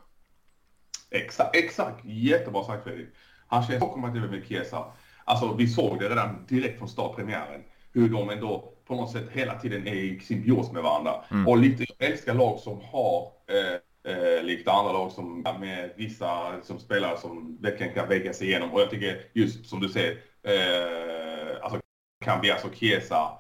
Exakt, exakt. Jättebra sagt Fredrik. Han känns kompatibel med Chiesa. Alltså, vi såg det redan direkt från startpremiären. Hur de ändå på något sätt hela tiden är i symbios med varandra. Mm. Och lite, jag älskar lag som har eh, Eh, likt andra lag som med vissa som spelare som verkligen kan väga sig igenom. Och jag tycker just som du säger, eh, alltså Cambias och Chiesa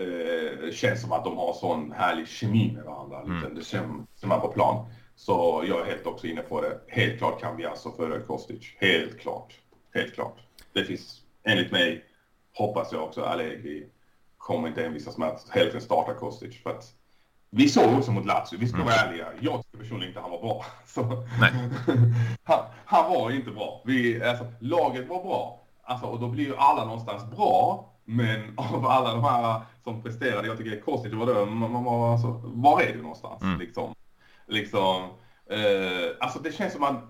eh, känns som att de har sån härlig kemi med varandra. Mm. Det ser man på plan. Så jag är helt också inne på det. Helt klart Cambias och före Kostic. Helt klart. Helt klart. Det finns, enligt mig, hoppas jag också, Allegri kommer inte envisas med att hälften starta Kostic. För att vi såg också mot Lazio, vi ska vara mm. ärliga. Jag tycker personligen inte han var bra. <laughs> <laughs> Han, han, var inte bra. Vi, alltså, laget var bra. Alltså, och då blir ju alla någonstans bra. Men <laughs> av alla de här som presterade, jag tycker Kostic var det, man, man var, alltså, var är du någonstans? Mm. Liksom, liksom eh, alltså det känns som att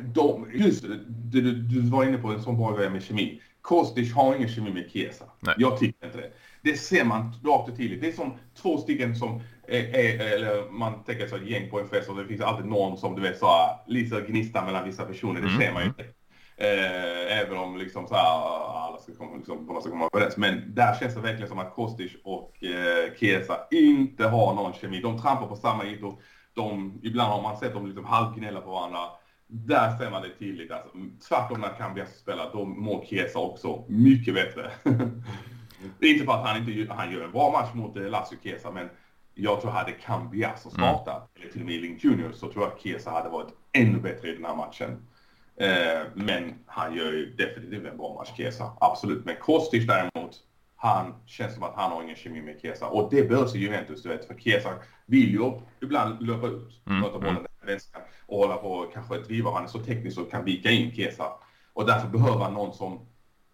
de, just du, du, du var inne på en sån bra grej med kemi. Kostic har ingen kemi med Chiesa. Jag tycker inte det. Det ser man rakt och tydligt. Det är som två stycken som är, är eller man tänker så ett gäng på en fest och det finns alltid någon som du vet så lite gnista mellan vissa personer. Det mm. ser man ju inte. Eh, även om liksom så här, alla ska komma, liksom, ska komma överens. Men där känns det verkligen som att Kostic och eh, Chiesa inte har någon kemi. De trampar på samma ytor. De, ibland har man sett dem liksom halvgnälla på varandra. Där ser man det tydligt. Alltså, tvärtom när Cambias spelar, då mår Chiesa också mycket bättre. Inte för att han inte han gör en bra match mot eh, Lazio Chiesa, men jag tror hade Cambiasso startat, mm. eller till och med Link Junior, så tror jag Chiesa hade varit ännu bättre i den här matchen. Eh, men han gör ju definitivt en bra match, Chiesa. Absolut. Men Kostic däremot, han känns som att han har ingen kemi med Chiesa. Och det behövs i Juventus, du vet. För Chiesa vill ju ibland löpa ut, mm. möta bollen. Mm. vänster och hålla på och kanske driva. Han är så teknisk och kan vika in Kesa. Och därför behöver han någon som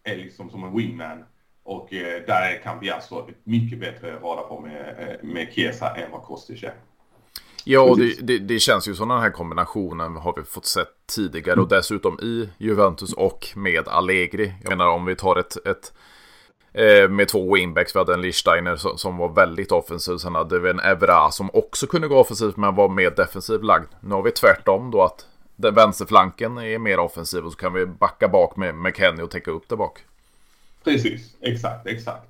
är liksom som en wingman. Och eh, där kan vi alltså mycket bättre rada på med, eh, med Kesa än vad Kostic är. Ja, och det, det, det, känns ju som den här kombinationen har vi fått sett tidigare och dessutom i Juventus och med Allegri. Jag menar om vi tar ett, ett med två wingbacks. Vi hade en Lichsteiner som, var väldigt offensiv. Sen hade vi en Evra som också kunde gå offensivt men var mer defensivt lagd. Nu har vi tvärtom då att den vänsterflanken är mer offensiv och så kan vi backa bak med, Kenny och täcka upp det bak. Precis, exakt, exakt.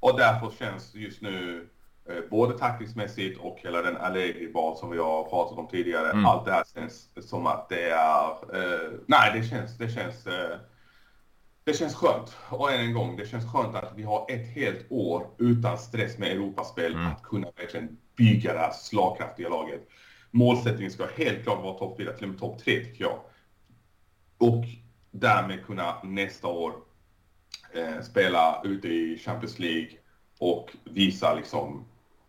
Och därför känns just nu Eh, både taktiskt och hela den Allegri-bas som vi har pratat om tidigare. Mm. Allt det här känns som att det är... Eh, nej, det känns... Det känns eh, det känns skönt. Och än en gång, det känns skönt att vi har ett helt år utan stress med Europaspel. Mm. Att kunna verkligen bygga det här slagkraftiga laget. Målsättningen ska helt klart vara topp 4, till och med topp 3 tycker jag. Och därmed kunna nästa år eh, spela ute i Champions League och visa liksom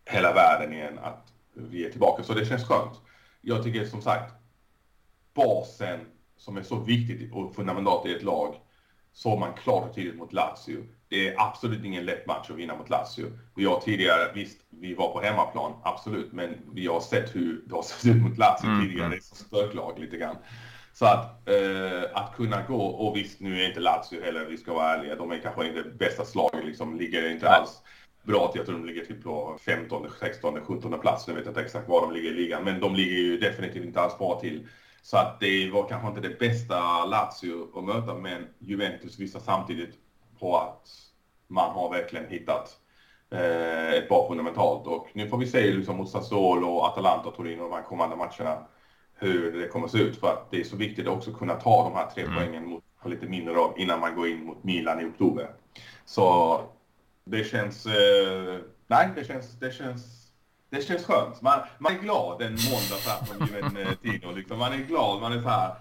hela världen igen att vi är tillbaka. Så det känns skönt. Jag tycker som sagt, basen som är så viktigt och fundamentalt i ett lag, såg man klart och tydligt mot Lazio. Det är absolut ingen lätt match att vinna mot Lazio. Vi har tidigare, visst, vi var på hemmaplan, absolut, men vi har sett hur det har sett ut mot Lazio mm. tidigare. Det är som spöklag lite grann. Så att, eh, att kunna gå, och visst nu är inte Lazio heller, vi ska vara ärliga, de är kanske inte bästa slaget, liksom, ligger inte alls bra till. Jag tror de ligger typ på 15, 16, 17 plats. Nu vet jag inte exakt var de ligger i ligan, men de ligger ju definitivt inte alls bra till. Så att det var kanske inte det bästa Lazio att möta, men Juventus visar samtidigt på att man har verkligen hittat eh, ett bra fundamentalt. Och nu får vi se liksom mot Sassuolo, Atalanta, Torino de här kommande matcherna hur det kommer att se ut. För att det är så viktigt också att kunna ta de här tre mm. poängen mot lite mindre av innan man går in mot Milan i oktober. Så det känns... Eh, nej, det känns, det känns... Det känns skönt. Man, man är glad en måndag så här från Juventino. Eh, liksom. Man är glad, man är så här...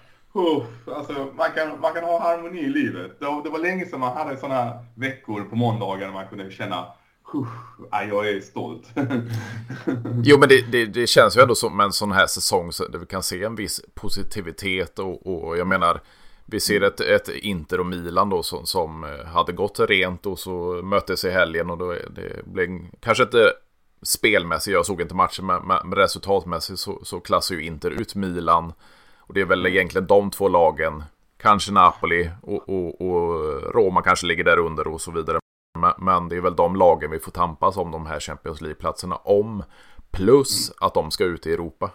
Alltså, man, kan, man kan ha harmoni i livet. Det, det var länge sedan man hade sådana veckor på måndagar när man kunde känna Uh, jag är stolt. <laughs> jo, men det, det, det, känns ju ändå som en sån här säsong där vi kan se en viss positivitet och, och jag menar vi ser ett, ett Inter och Milan då som, som eh, hade gått rent och så möttes i helgen och då det blev kanske inte spelmässigt, jag såg inte matchen, men, men resultatmässigt så, så klassar ju Inter ut Milan. Och det är väl mm. egentligen de två lagen, kanske Napoli och, och, och Roma kanske ligger där under och så vidare. Men, men det är väl de lagen vi får tampas om de här Champions League-platserna om. Plus mm. att de ska ut i Europa.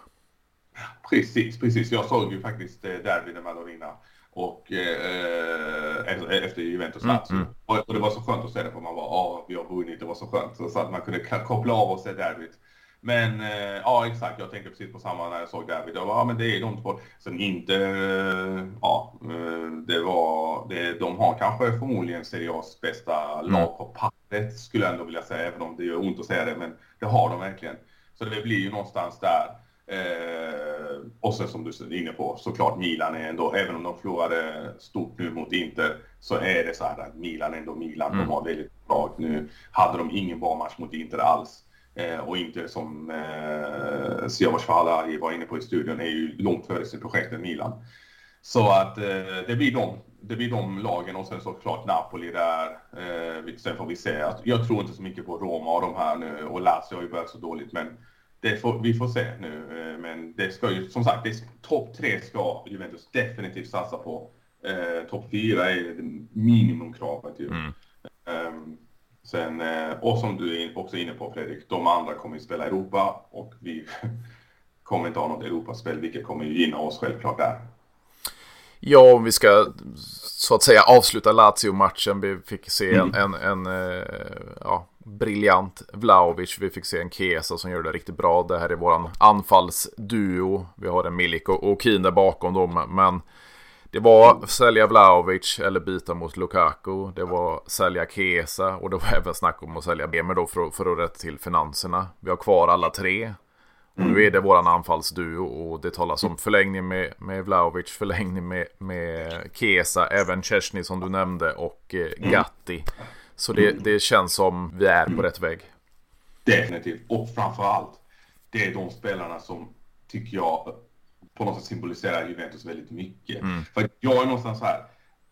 Precis, precis. Jag såg ju faktiskt eh, Derby när Madonna och eh, efter Juventus Lazio. Mm, mm. och, och, det var så skönt att se det för man var, ja vi har vunnit, det var så skönt. Så att man kunde koppla av och se derbyt. Men eh, ja exakt, jag tänkte precis på samma när jag såg derbyt. Jag bara, ja men det är de två. Sen inte, eh, ja eh, det var, det, de har kanske förmodligen Serie A's bästa mm. lag på pappret skulle jag ändå vilja säga, även om det gör ont att säga det, men det har de verkligen. Så det blir ju någonstans där. Eh, och sen som du är inne på, såklart Milan är ändå, även om de förlorade stort nu mot Inter, så är det så här att Milan är ändå Milan. Mm. De har väldigt bra. Nu hade de ingen bra match mot Inter alls. Eh, och Inter som eh, Siavash var inne på i studion är ju långt före sitt projekt Milan. Så att eh, det blir de det blir de lagen och sen såklart Napoli där. Eh, sen får vi se. Jag tror inte så mycket på Roma och de här nu och Lazio har ju börjat så dåligt men Får, vi får se nu, eh, men det ska ju som sagt, topp tre ska Juventus definitivt satsa på. Eh, topp fyra är minimumkravet ju. Mm. Um, sen, eh, och som du är också inne på Fredrik, de andra kommer ju spela Europa och vi <laughs> kommer inte ha något Europaspel, vilket kommer ju gynna oss självklart där. Ja, om vi ska så att säga avsluta Lazio-matchen. Vi fick se en, mm. en, en, eh, ja, briljant Vlaovic. Vi fick se en Kesa som gör det riktigt bra. Det här är våran anfallsduo. Vi har en Milik och, Keen där bakom dem. Men det var sälja Vlaovic eller byta mot Lukaku. Det var sälja Kesa och det var <laughs> även snack om att sälja Bemer då för, för att rätta till finanserna. Vi har kvar alla tre. Och nu är det våran anfallsduo och det talas om förlängning med, med Vlaovic, förlängning med, med Kesa, även Chesney som du nämnde och eh, Gatti. Så det, det känns som vi är på rätt väg. Definitivt. Och framförallt, det är de spelarna som tycker jag på något sätt symboliserar Juventus väldigt mycket. Mm. För jag är någonstans så här,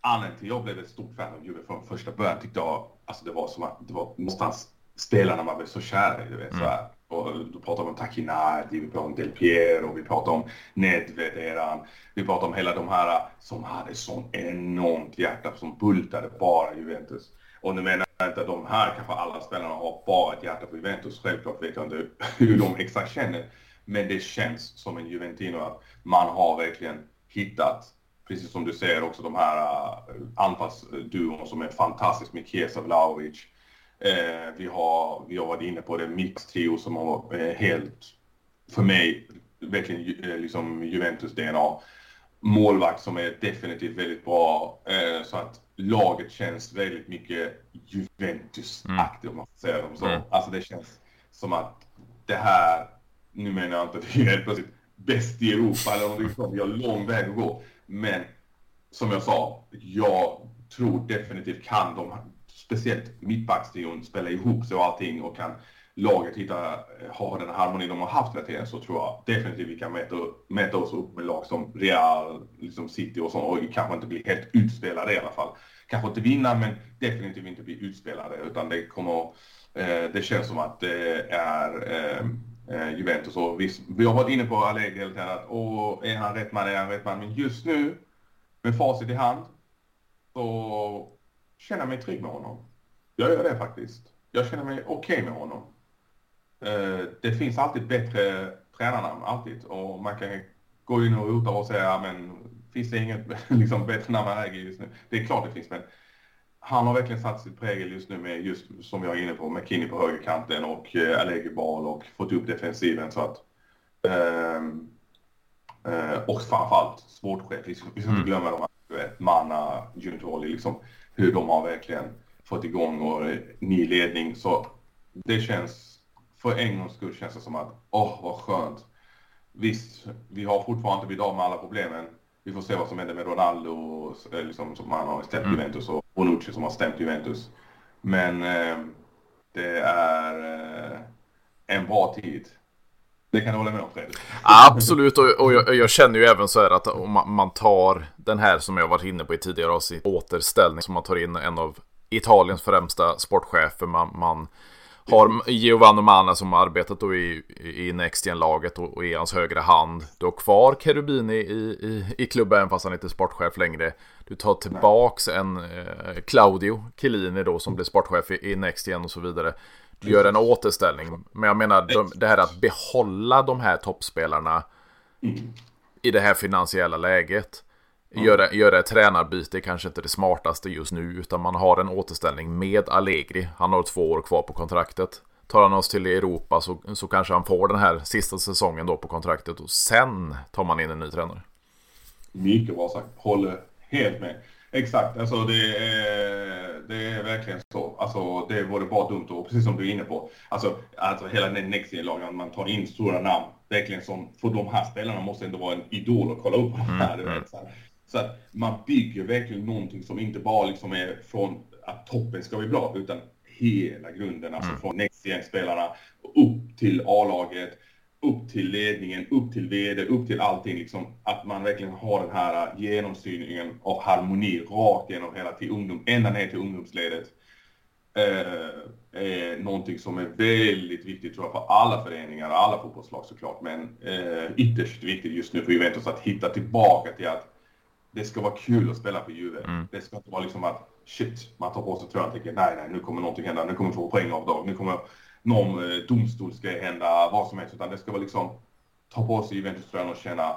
anledningen till att jag blev ett stort fan av Juve från första början tyckte jag, alltså det var som att det var någonstans spelarna man blev så kär i, du vet mm. så här. Och då pratar vi om Takinardi, vi pratar om Del Piero, vi pratar om Nedved eran. Vi pratar om hela de här som hade sån enormt hjärta som bultade bara Juventus. Och nu menar jag inte att de här kanske alla spelarna har bara ett hjärta för Juventus. Självklart vet jag inte <laughs> hur de exakt känner. Men det känns som en Juventino att man har verkligen hittat, precis som du säger också, de här uh, anfallsduon som är fantastisk med Kiesa Vlahovic. Uh, vi, har, vi har varit inne på det, mixtrio som har uh, helt, för mig, verkligen uh, liksom Juventus-DNA. Målvakt som är definitivt väldigt bra, så att laget känns väldigt mycket Juventus-aktigt mm. om man får säga det så. Mm. Alltså det känns som att det här, nu menar jag inte att vi är helt plötsligt bäst i Europa eller någonting sånt, vi har lång väg att gå. Men som jag sa, jag tror definitivt kan de, speciellt mittbackstrion, spela ihop sig och allting och kan laget hitta, eh, har den harmoni de har haft hela tiden så tror jag definitivt vi kan mäta, mäta oss upp med lag som Real, liksom City och så och kanske inte bli helt utspelade i alla fall. Kanske inte vinna men definitivt inte bli utspelade utan det kommer, eh, det känns som att det är eh, eh, Juventus och vi, vi har varit inne på Allegri hela tiden att åh, är han rätt man, är han rätt man? Men just nu med facit i hand så känner jag mig trygg med honom. Jag gör det faktiskt. Jag känner mig okej okay med honom. Eh, det finns alltid bättre tränarnamn, alltid. Och man kan gå in och rota och säga, men finns det inget <laughs> liksom, bättre namn än Äger just nu? Det är klart det finns, men han har verkligen satt sitt prägel just nu med, just som jag är inne på, med Kini på högerkanten och eh, Allegri bal och fått upp defensiven så att eh, eh, och framförallt sportchef, vi ska inte mm. glömma de här, Manna, Giuntoli, liksom hur de har verkligen fått igång och ny ledning. Så det känns, för en gångs skull känns det som att, åh vad skönt. Visst, vi har fortfarande inte blivit av med alla problemen. Vi får se vad som händer med Ronaldo, liksom, som han har stämt mm. Juventus, och Bonucci som har stämt Juventus. Men eh, det är eh, en bra tid. Det kan du hålla med om Fredrik? Absolut, och, och jag, jag, känner ju även så här att om man, man tar den här som jag varit inne på i tidigare avsnitt, återställning, som man tar in en av Italiens främsta sportchefer. Man, man har Giovanni Mana som arbetat då i, i Nextgen-laget och, och är hans högra hand. Du har kvar Cherubini i, i, i klubben fast han inte är sportchef längre. Du tar tillbaks en eh, Claudio Chiellini då som blir sportchef i, i Nextgen och så vidare. Du gör en återställning. Men jag menar de, det här att behålla de här toppspelarna mm. i det här finansiella läget. Mm. Göra, göra ett tränarbyte är kanske inte det smartaste just nu utan man har en återställning med Allegri. Han har två år kvar på kontraktet. Tar han oss till Europa så, så kanske han får den här sista säsongen då på kontraktet och sen tar man in en ny tränare. Mycket bra sagt. Håller helt med. Exakt, alltså det är, det är verkligen så. Alltså det vore bara dumt och precis som du är inne på. Alltså, alltså hela den Next-lagen, man tar in stora namn. Verkligen som, för de här spelarna måste ändå vara en idol att kolla upp <laughs> de här. Mm. Vet, så, så att man bygger verkligen någonting som inte bara liksom är från att toppen ska bli bra, utan hela grunden. Alltså mm. från Next-spelarna upp till A-laget upp till ledningen, upp till VD, upp till allting. Liksom, att man verkligen har den här genomstyrningen av harmoni rakt genom hela till ungdom, ända ner till ungdomsledet. Eh, är någonting som är väldigt viktigt tror jag för alla föreningar, alla fotbollslag såklart, men eh, ytterst viktigt just nu för Juventus att hitta tillbaka till att det ska vara kul att spela för Juve. Mm. Det ska inte vara liksom att shit, man tar på sig tröjan och tänker nej, nej, nu kommer någonting hända, nu kommer vi få poäng av dag, nu kommer någon eh, domstolsgrej hända, vad som helst, utan det ska vara liksom ta på sig Juventus-tröjan och känna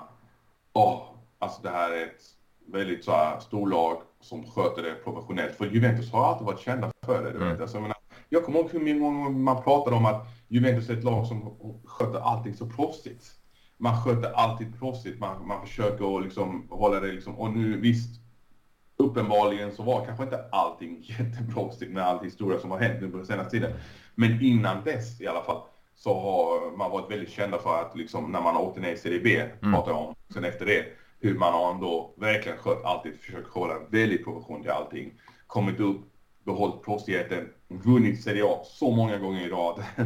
åh, alltså det här är ett väldigt så här storlag som sköter det professionellt. För Juventus har alltid varit kända för det. Du mm. vet. Alltså, jag, menar, jag kommer ihåg hur många man pratade om att Juventus är ett lag som sköter allting så proffsigt. Man sköter alltid proffsigt, man, man försöker liksom hålla det liksom, och nu visst, uppenbarligen så var kanske inte allting <laughs> jätteproffsigt med all historia som har hänt nu på den senaste tiden. Men innan dess i alla fall så har man varit väldigt kända för att liksom när man har åkt ner i Serie B, mm. pratar jag om, sen efter det, hur man har ändå verkligen skött alltid, försökt hålla väldigt profession till allting. Kommit upp, behållit proffsigheten, vunnit Serie A så många gånger i rad. <laughs>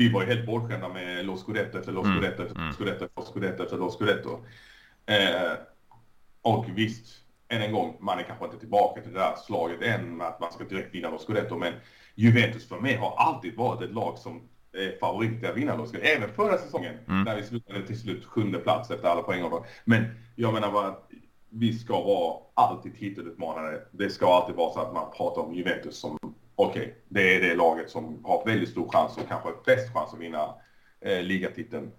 Vi var ju helt bortskämda med Los Scudetto efter Los mm. Scudetto efter mm. Scudetto efter Scudetto efter Los Scudetto. Eh, och visst, än en gång, man är kanske inte tillbaka till det där slaget än att man ska direkt vinna Los Scudetto, men Juventus för mig har alltid varit ett lag som är favorit att vinna Los Även förra säsongen, mm. när vi slutade till slut sjunde plats efter alla poäng. Men jag menar bara att vi ska vara alltid titelutmanare. Det ska alltid vara så att man pratar om Juventus som, okej, okay, det är det laget som har väldigt stor chans och kanske bäst chans att vinna eh, ligatiteln.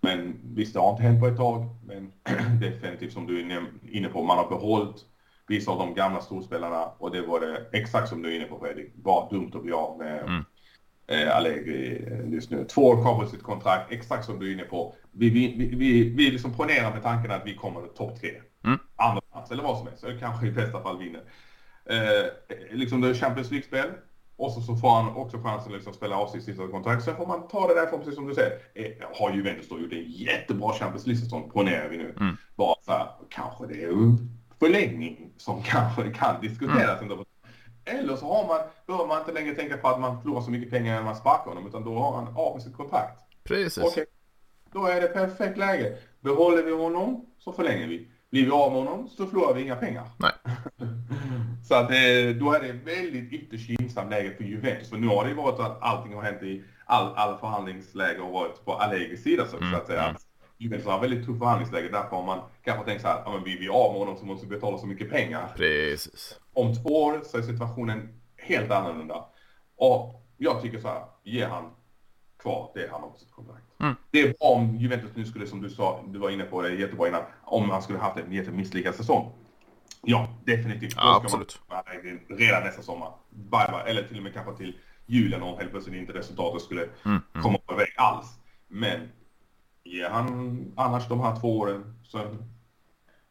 Men visst, det har inte hänt på ett tag. Men <clears throat> definitivt som du är inne på, man har behållit vissa av de gamla storspelarna och det var det exakt som du är inne på Fredrik. Var dumt att bli av med mm. eh, Allegri just nu. Två år kvar på sitt kontrakt, exakt som du är inne på. Vi, vi, vi, vi, vi liksom ponerar med tanken att vi kommer topp tre. Mm. Andra plats eller vad som helst. Eller kanske i bästa fall vinner. Eh, liksom det är Champions League-spel. Och så, så får han också chansen att liksom spela av sitt sista kontrakt. Sen får man ta det därifrån, precis som du säger. Eh, har Juventus då gjort en jättebra Champions League-säsong, ponerar vi nu. Mm. Bara här, kanske det är förlängning som <laughs> kanske kan diskuteras. Mm. Eller så har man, behöver man inte längre tänka på att man förlorar så mycket pengar när man sparkar honom, utan då har han av med sitt kontrakt. Precis. Okej, då är det perfekt läge. Behåller vi honom så förlänger vi. Blir vi av med honom så förlorar vi inga pengar. Nej. <laughs> så att det, då är det väldigt ytterst gynnsamt läge för Juventus. För nu har det ju varit att allting har hänt i all, all förhandlingsläge har varit på Allegris sida så, mm. så att säga. Mm. Juventus har väldigt tufft förhandlingsläge. Därför har man kanske tänkt så här, ja men vi är av med honom så måste vi betala så mycket pengar. Precis. Om två år så är situationen helt annorlunda. Och jag tycker så här, ge han kvar det han har på sitt kontrakt. Mm. Det är bra om Juventus nu skulle, som du sa, du var inne på det jättebra innan, om han skulle haft en jättemisslyckad säsong. Ja, definitivt. Ja, absolut. redan nästa sommar. Bye, bye. Eller till och med kanske till julen om helt plötsligt inte resultatet skulle mm, mm. komma på väg alls. Men ger han annars de här två åren, sen,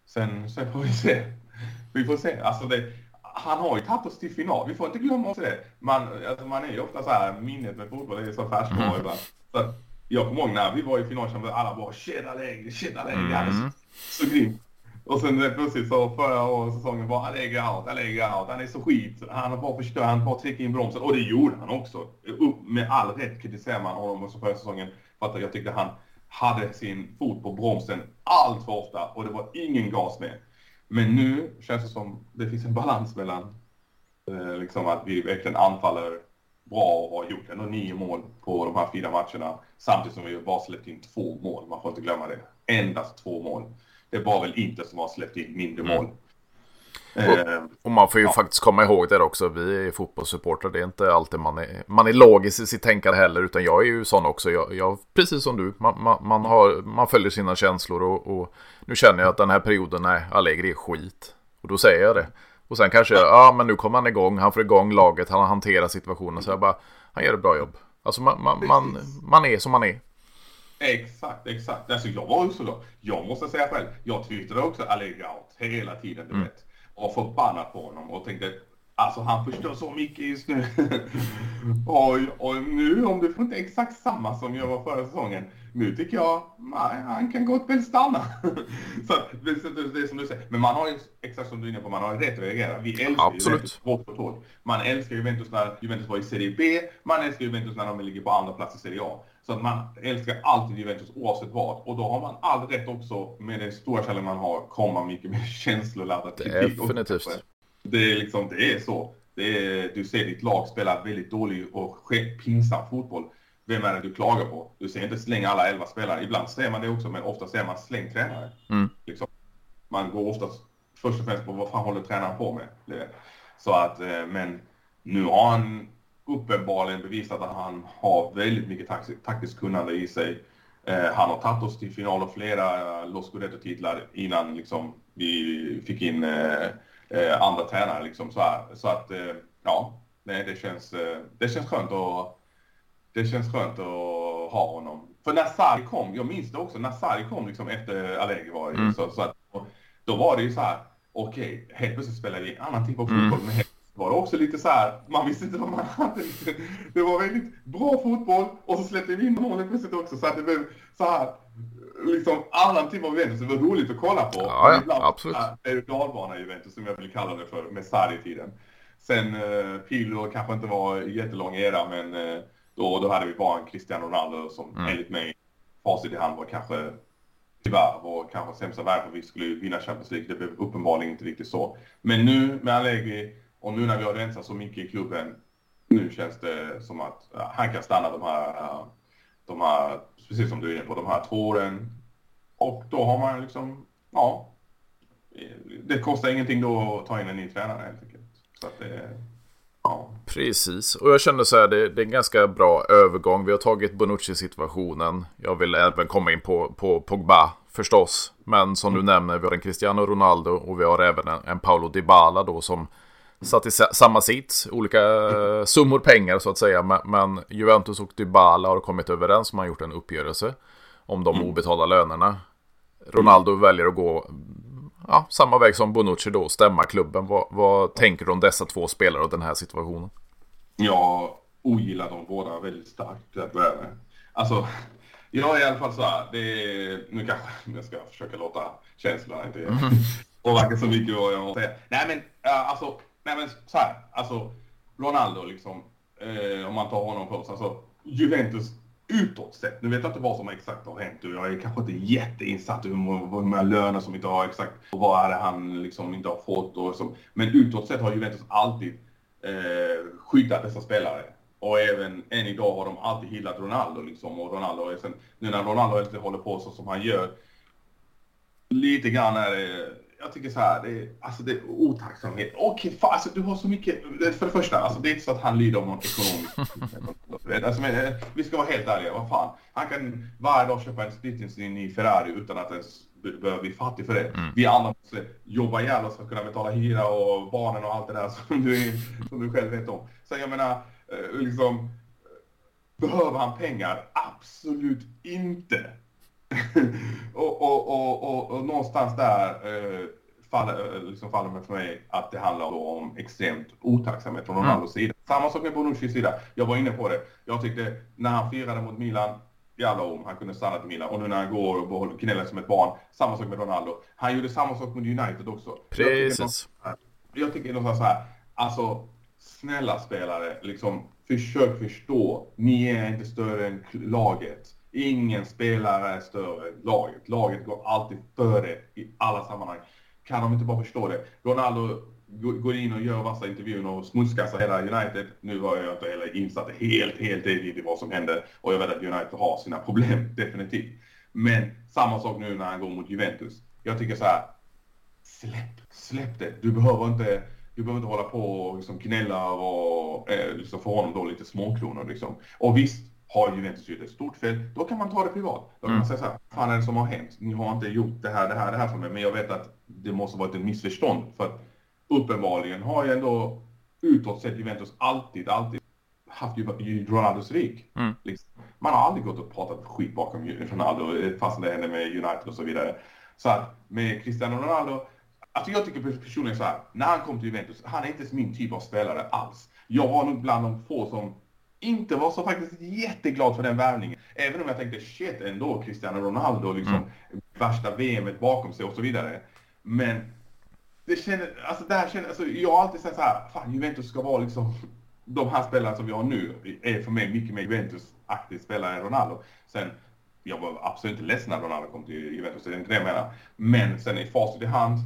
sen, sen får vi se. Vi får se. Alltså det, han har ju tagit oss till final. Vi får inte glömma oss det. Man, alltså man är ju ofta så här, minnet med fotboll är så färskvara mm. ibland. Så jag kommer ihåg när vi var i final, så alla bara shit Allegri, shit Allegri. Mm. Så, så grymt. Och sen plötsligt så förra året säsongen han lägger out, Allegri out. Han är så skit. Han har bara förstört, han har bara trycker in bromsen. Och det gjorde han också. Med all rätt kritiserar man honom också förra säsongen. För att jag tyckte han hade sin fot på bromsen allt för ofta och det var ingen gas med. Men nu känns det som det finns en balans mellan eh, liksom att vi verkligen anfaller bra och har gjort ändå nio mål på de här fyra matcherna. Samtidigt som vi bara släppt in två mål. Man får inte glömma det. Endast två mål. Det var väl inte som har släppt in mindre mål. Mm. Och, eh, och, man får ju ja. faktiskt komma ihåg det också. Vi är fotbollssupportrar. Det är inte alltid man är, man är logisk i sitt tänkande heller. Utan jag är ju sån också. Jag, jag precis som du. Man, man, man, har, man följer sina känslor. Och, och, nu känner jag att den här perioden, nej, Allegri är skit. Och då säger jag det. Och sen kanske, ja men nu kommer han igång. Han får igång laget. Han hanterar situationen. Så jag bara, han gör ett bra jobb. Alltså man, man, man, man är som man är. Exakt, exakt. Alltså jag var också då. Jag måste säga själv. Jag twittrade också Allegri out hela tiden, du mm. vet och förbannad på honom och tänkte Alltså han förstör så mycket just nu. <laughs> och, och nu om du får inte exakt samma som jag var förra säsongen. Nu tycker jag, nej, han kan gott väl stanna. <laughs> så det, är som du säger. Men man har ju, exakt som du är inne på, man har rätt att reagera. Vi älskar Absolut. Juventus hårt och hårt. Man älskar Juventus när Juventus var i Serie B. Man älskar Juventus när de ligger på andra plats i Serie A. Så att man älskar alltid Juventus oavsett vad. Och då har man all rätt också med den stora kärlek man har komma mycket mer <laughs> känsloladdad kritik. Definitivt. Det är liksom, det är så. Det är, du ser ditt lag spela väldigt dålig och pinsam fotboll. Vem är det du klagar på? Du ser inte slänga alla elva spelare. Ibland ser man det också, men ofta ser man släng tränare. Mm. Liksom. Man går oftast först och främst på vad fan håller tränaren på med. Så att, eh, men nu har han uppenbarligen bevisat att han har väldigt mycket taktiskt kunnande i sig. Eh, han har tagit oss till final och flera eh, Los Scudetto-titlar innan liksom, vi fick in eh, eh, andra tränare. Liksom, så, här. så att, ja, nej, det, känns, det känns skönt att det känns skönt att ha honom. För när Sarri kom, jag minns det också, när Sarri kom liksom efter Allegri var mm. så, så att, då var det ju så här, okej, okay, helt plötsligt spelar vi en annan typ av fotboll mm. med var det också lite så här, man visste inte vad man <laughs> hade. Det var väldigt bra fotboll och så släppte vi in målet plötsligt också så att det blev så här, liksom annan typ av Juventus. Det var roligt att kolla på. Ja, ja ibland, absolut. Dalbana Juventus som jag vill kalla det för med Sarri-tiden. Sen eh, Pirlo kanske inte var jättelång era men eh, då, då hade vi bara en Cristiano Ronaldo som mm. enligt mig facit i hand var kanske tyvärr var kanske sämsta värld för vi skulle vinna Champions League. Det blev uppenbarligen inte riktigt så. Men nu med Allegri och nu när vi har rensat så mycket i klubben, nu känns det som att han kan stanna de här, de här, precis som du är inne på, de här två åren. Och då har man liksom, ja, det kostar ingenting då att ta in en ny tränare helt enkelt. Så att det, ja. Precis, och jag kände så här, det, det är en ganska bra övergång. Vi har tagit Bonucci-situationen. Jag vill även komma in på, på Pogba förstås. Men som mm. du nämner, vi har en Cristiano Ronaldo och vi har även en, en Paolo Dybala då som satt i samma sits. Olika mm. summor pengar så att säga. Men, Juventus och Dybala har kommit överens. Man har gjort en uppgörelse om de mm. obetalda lönerna. Ronaldo mm. väljer att gå ja, samma väg som Bonucci då, stämma klubben. Vad, vad tänker du om dessa två spelare och den här situationen? Jag ogillar dem båda väldigt starkt till att börja med. Alltså, jag är i alla fall så här, det är, nu kanske <laughs> jag ska försöka låta känslorna inte mm. påverka så mycket vad jag säga. Nej men, alltså, nej men så här, alltså Ronaldo liksom, eh, om man tar honom först, alltså Juventus utåt sett. Nu vet jag inte vad som exakt har hänt och jag är kanske inte jätteinsatt i hur många löner som inte har exakt och vad är det han liksom inte har fått och så. Men utåt sett har Juventus alltid eh, skyddat dessa spelare. Och även än idag har de alltid hyllat Ronaldo liksom och Ronaldo är sen, nu när Ronaldo inte håller på så som han gör. Lite grann är det jag tycker så här, det är, alltså det är otacksamhet. Okej, okay, alltså, du har så mycket. För det första, alltså, det är inte så att han lider av någon ekonomisk... <laughs> alltså, men, eh, vi ska vara helt ärliga, vad fan. Han kan varje dag köpa en splittins ny Ferrari utan att ens behöva bli fattig för det. Mm. Vi andra måste jobba ihjäl oss för att kunna betala hyra och barnen och allt det där <laughs> som du, som du själv vet om. Så jag menar, eh, liksom, behöver han pengar? Absolut inte. <laughs> och, och, och, och, och någonstans där eh, faller, eh, liksom faller för mig att det handlar om extremt otacksamhet från Ronaldos mm. sida. Samma sak med Bonuccis sida. Jag var inne på det. Jag tyckte när han firade mot Milan, jävla om han kunde stanna till Milan. Och nu när han går och gnäller som ett barn, samma sak med Ronaldo. Han gjorde samma sak med United också. Precis. Jag tycker någonstans så här, alltså snälla spelare, liksom försök förstå. Ni är inte större än laget. Ingen spelare är större än laget. Laget går alltid före i alla sammanhang. Kan de inte bara förstå det? Ronaldo går in och gör massa intervjuer och smutskastar hela United. Nu var jag inte heller insatt helt, helt i vad som hände och jag vet att United har sina problem, <laughs> definitivt. Men samma sak nu när han går mot Juventus. Jag tycker så här, släpp, släpp det. Du behöver inte, du behöver inte hålla på och liksom gnälla och eh, liksom få honom då lite småkronor liksom. Och visst, har Juventus gjort ett stort fel, då kan man ta det privat. Då kan mm. man säga så här, fan är det som har hänt? Ni har inte gjort det här, det här, det här för mig, men jag vet att det måste varit ett missförstånd. För att uppenbarligen har ju ändå utåt sett Juventus alltid, alltid haft Ronaldos rygg. Mm. Liksom. Man har aldrig gått och pratat skit bakom Ronaldo, fast det hände med United och så vidare. Så att med Cristiano Ronaldo, alltså jag tycker personligen så här, när han kom till Juventus, han är inte min typ av spelare alls. Jag var nog bland de få som inte var så faktiskt jätteglad för den värvningen. Även om jag tänkte shit ändå, Cristiano Ronaldo, liksom mm. värsta VMet bakom sig och så vidare. Men det känner, alltså där känner, alltså jag har alltid sagt så här, fan Juventus ska vara liksom, <laughs> de här spelarna som vi har nu är för mig mycket mer Juventus-aktig spelare än Ronaldo. Sen, jag var absolut inte ledsen när Ronaldo kom till Juventus, det är inte det jag menar. Men sen i facit i hand,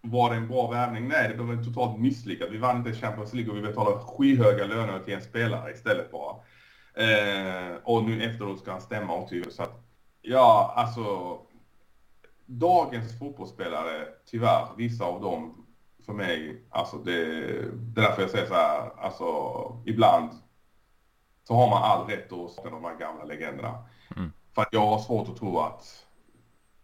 var det en bra värvning? Nej, det blev totalt misslyckat. Vi vann inte Champions League och vi betalade skyhöga löner till en spelare istället bara. Eh, och nu efteråt ska han stämma och typ så att, ja, alltså dagens fotbollsspelare, tyvärr, vissa av dem för mig, alltså det, det är därför jag säger så här, alltså ibland så har man all rätt att starta de här gamla legenderna. Mm. För att jag har svårt att tro att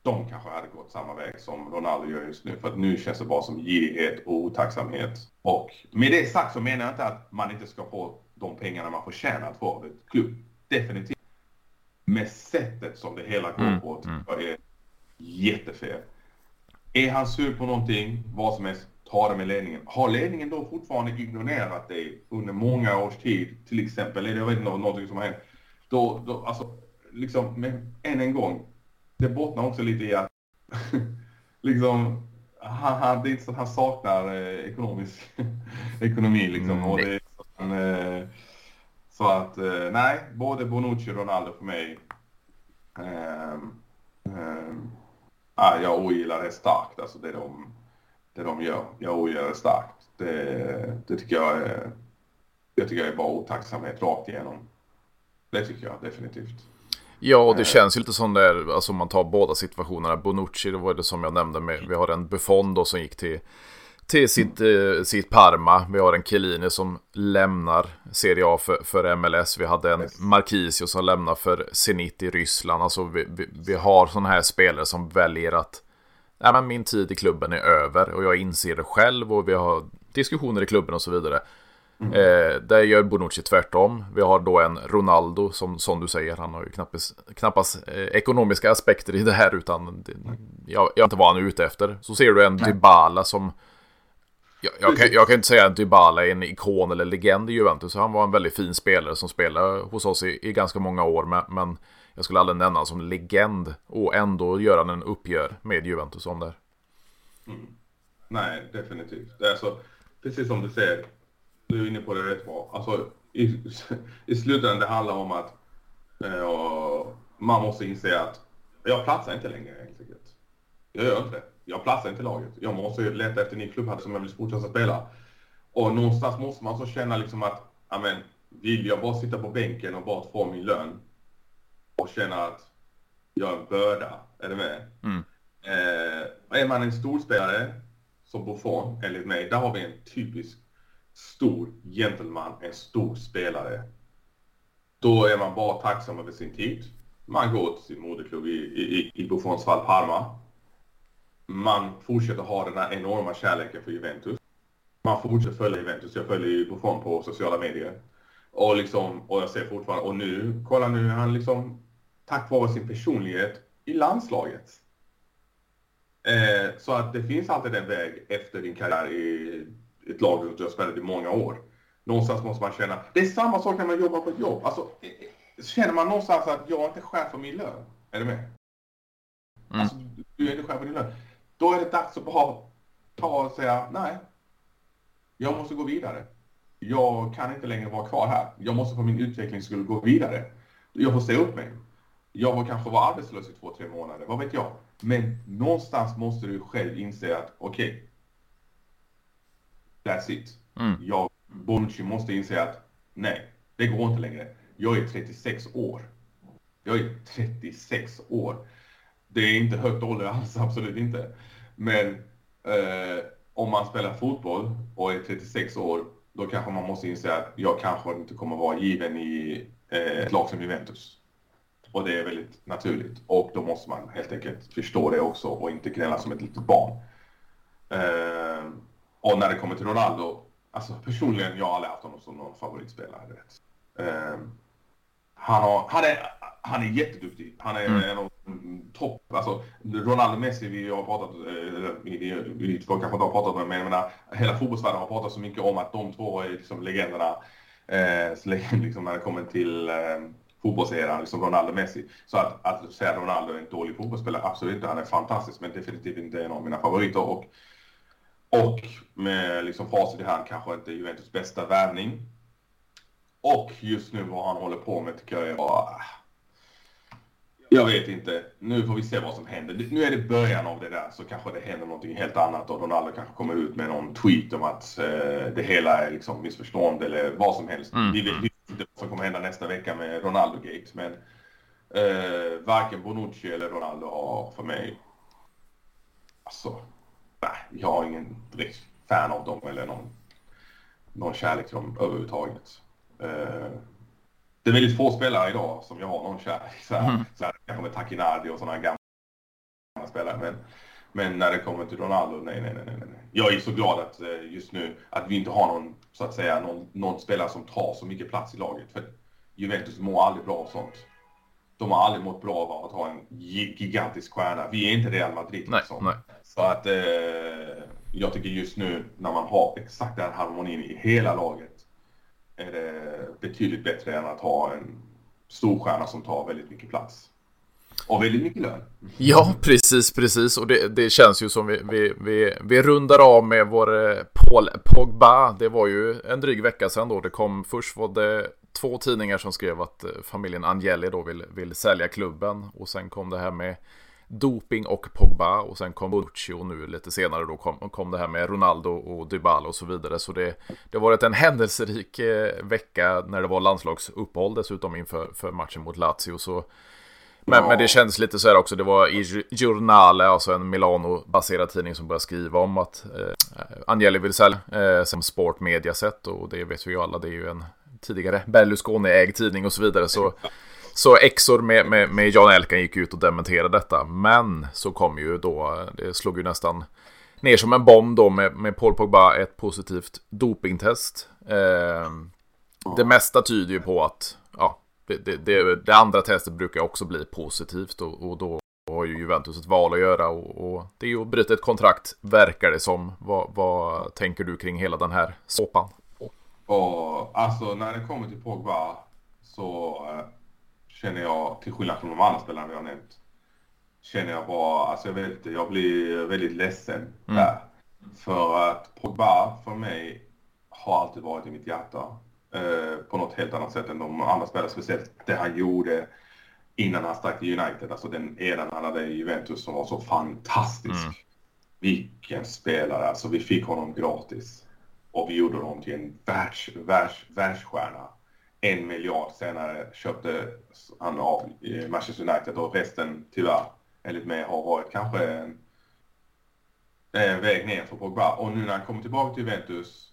de kanske hade gått samma väg som Ronaldo gör just nu. För att nu känns det bara som girighet och otacksamhet. Och med det sagt så menar jag inte att man inte ska få de pengarna man förtjänar för ett klubb. Definitivt. Med sättet som det hela går mm. på mm. är jättefel. Är han sur på någonting, vad som helst, ta det med ledningen. Har ledningen då fortfarande ignorerat dig under många års tid, till exempel, eller jag vet inte, någonting som har hänt, då, då alltså, liksom, men än en gång, det bottnar också lite i att <laughs> liksom, han, han, det är inte så att han saknar eh, ekonomisk <laughs> ekonomi liksom. Mm, och det, han, eh, så att, eh, nej, både Bonucci och Ronaldo för mig. Eh, ah, jag ogillar det starkt, alltså det de, det de gör. Jag ogillar det starkt. Det, det tycker jag är, det tycker jag är bara otacksamhet rakt igenom. Det tycker jag definitivt. Ja, och det eh. känns ju lite som där, alltså om man tar båda situationerna. Bonucci, det var det som jag nämnde med, vi har en Buffon då som gick till, till sitt, eh, sitt Parma. Vi har en Chiellini som lämnar Serie A för, för MLS. Vi hade en yes. Marquisio som lämnar för Zenit i Ryssland. Alltså vi, vi, vi har sådana här spelare som väljer att Nej, men min tid i klubben är över och jag inser det själv och vi har diskussioner i klubben och så vidare. Mm. Eh, där gör Bonucci tvärtom. Vi har då en Ronaldo som, som du säger, han har ju knappast, knappast eh, ekonomiska aspekter i det här utan det, jag, jag inte vad han är ute efter. Så ser du en Nej. Dybala som jag, jag, kan, jag kan inte säga att Dybala är en ikon eller legend i Juventus. Han var en väldigt fin spelare som spelade hos oss i, i ganska många år. Men, men jag skulle aldrig nämna honom som legend. Och ändå gör han en uppgör med Juventus om det. Mm. Nej, definitivt. Det är alltså, precis som du säger, du är inne på det rätt bra. Alltså, i, <laughs> i slutändan det handlar om att eh, man måste inse att jag platsar inte längre helt enkelt. Jag gör inte det. Jag platsar inte laget. Jag måste leta efter en ny klubb som jag vill fortsätta spela. Och någonstans måste man så känna liksom att, amen, vill jag bara sitta på bänken och bara få min lön och känna att jag är en börda, är du med? Mm. Eh, är man en storspelare som Buffon, enligt mig, där har vi en typisk stor gentleman, en stor spelare. Då är man bara tacksam över sin tid. Man går till sin moderklubb, i, i, i Buffons fall Parma. Man fortsätter ha den här enorma kärleken för Juventus. Man fortsätter följa Juventus. Jag följer ju Buffon på sociala medier. Och, liksom, och jag ser fortfarande, och nu, kolla nu, han liksom, tack vare sin personlighet i landslaget. Eh, så att det finns alltid en väg efter din karriär i ett lag du har spelat i många år. Någonstans måste man känna, det är samma sak när man jobbar på ett jobb. Alltså, känner man någonstans att jag inte är chef för min lön, är du med? Mm. Alltså, du är inte chef för din lön. Då är det dags att bara ta och säga, nej, jag måste gå vidare. Jag kan inte längre vara kvar här. Jag måste för min utveckling skulle gå vidare. Jag får säga upp mig. Jag får kanske vara arbetslös i två, tre månader, vad vet jag. Men någonstans måste du själv inse att okej, okay, That's it. Mm. Jag, Bonucci måste inse att nej, det går inte längre. Jag är 36 år. Jag är 36 år. Det är inte högt ålder alls, <laughs> absolut inte. Men eh, om man spelar fotboll och är 36 år, då kanske man måste inse att jag kanske inte kommer vara given i eh, ett lag som Juventus. Och det är väldigt naturligt. Och då måste man helt enkelt förstå det också och inte gnälla som ett litet barn. Eh, och när det kommer till Ronaldo, alltså personligen, jag har aldrig haft honom som någon favoritspelare. Eh, han, har, han, är, han är jätteduktig. Han är mm. en av topp, alltså Ronaldo Messi, vi har pratat, eh, vi, två kanske inte har pratat med, men jag menar, hela fotbollsvärlden har pratat så mycket om att de två är liksom legenderna. Eh, <laughs> liksom när det kommer till eh, fotbollseran, liksom Ronaldo Messi. Så att, att säga Ronaldo är en dålig fotbollsspelare, absolut inte. Han är fantastisk, men definitivt inte en av mina favoriter. Och och med liksom facit i hand kanske inte Juventus bästa värvning. Och just nu vad han håller på med tycker jag är bara... Jag vet inte. Nu får vi se vad som händer. Nu är det början av det där så kanske det händer någonting helt annat och Ronaldo kanske kommer ut med någon tweet om att eh, det hela är liksom missförstånd eller vad som helst. Mm. Vi vet inte vad som kommer hända nästa vecka med Ronaldo-gate men eh, varken Bonucci eller Ronaldo har för mig alltså nej, jag har ingen direkt fan av dem eller någon, någon kärlek till dem överhuvudtaget. Uh, det är väldigt få spelare idag som jag har någon kärlek så här, mm. så här, kanske med Takinardi och sådana gamla spelare. Men, men när det kommer till Ronaldo, nej, nej, nej, nej. Jag är så glad att eh, just nu att vi inte har någon, så att säga, någon, någon spelare som tar så mycket plats i laget. För Juventus mår aldrig bra av sånt. De har aldrig mått bra av att ha en gigantisk stjärna. Vi är inte Real Madrid. Nej, liksom. nej. Så att eh, jag tycker just nu när man har exakt den harmonin i hela laget är det betydligt bättre än att ha en storstjärna som tar väldigt mycket plats. Och väldigt mycket lön. Ja, precis, precis. Och det, det känns ju som vi, vi, vi, vi rundar av med vår eh, Paul Pogba. Det var ju en dryg vecka sedan då. Det kom först var det två tidningar som skrev att eh, familjen Angeli då vill, vill sälja klubben. Och sen kom det här med doping och Pogba och sen kom Bonucci och nu lite senare då kom, kom det här med Ronaldo och Dybala och så vidare. Så det, det har varit en händelserik eh, vecka när det var landslagsuppehåll dessutom inför för matchen mot Lazio. Så men, ja. men det känns lite så här också. Det var i Giornale, alltså en Milano-baserad tidning som började skriva om att eh, Angeli vill sälja eh, som sportmediaset och det vet vi ju alla. Det är ju en tidigare Berlusconi-ägd tidning och så vidare. Så, så Exor med, med, med Jan Elkan gick ut och dementerade detta. Men så kom ju då, det slog ju nästan ner som en bomb då med, med Paul Pogba ett positivt dopingtest. Eh, det mesta tyder ju på att ja, det, det, det, andra testet brukar också bli positivt och, och då har ju Juventus ett val att göra och, och det är ju att bryta ett kontrakt verkar det som. Vad, vad tänker du kring hela den här såpan? Och alltså när det kommer till Pogba så äh, känner jag, till skillnad från de andra spelarna vi har nämnt, känner jag bara, alltså jag vet inte, jag blir väldigt ledsen mm. där. För att Pogba för mig har alltid varit i mitt hjärta. Eh, på något helt annat sätt än de andra spelarna, speciellt det han gjorde innan han stack till United. Alltså den eran han hade i Juventus som var så fantastisk. Mm. Vilken spelare, alltså vi fick honom gratis. Och vi gjorde honom till en världs, världs, världsstjärna. En miljard senare köpte han av eh, Manchester United och resten tyvärr, enligt mig, har varit kanske en, en väg ner för Pogba. Och nu när han kommer tillbaka till Juventus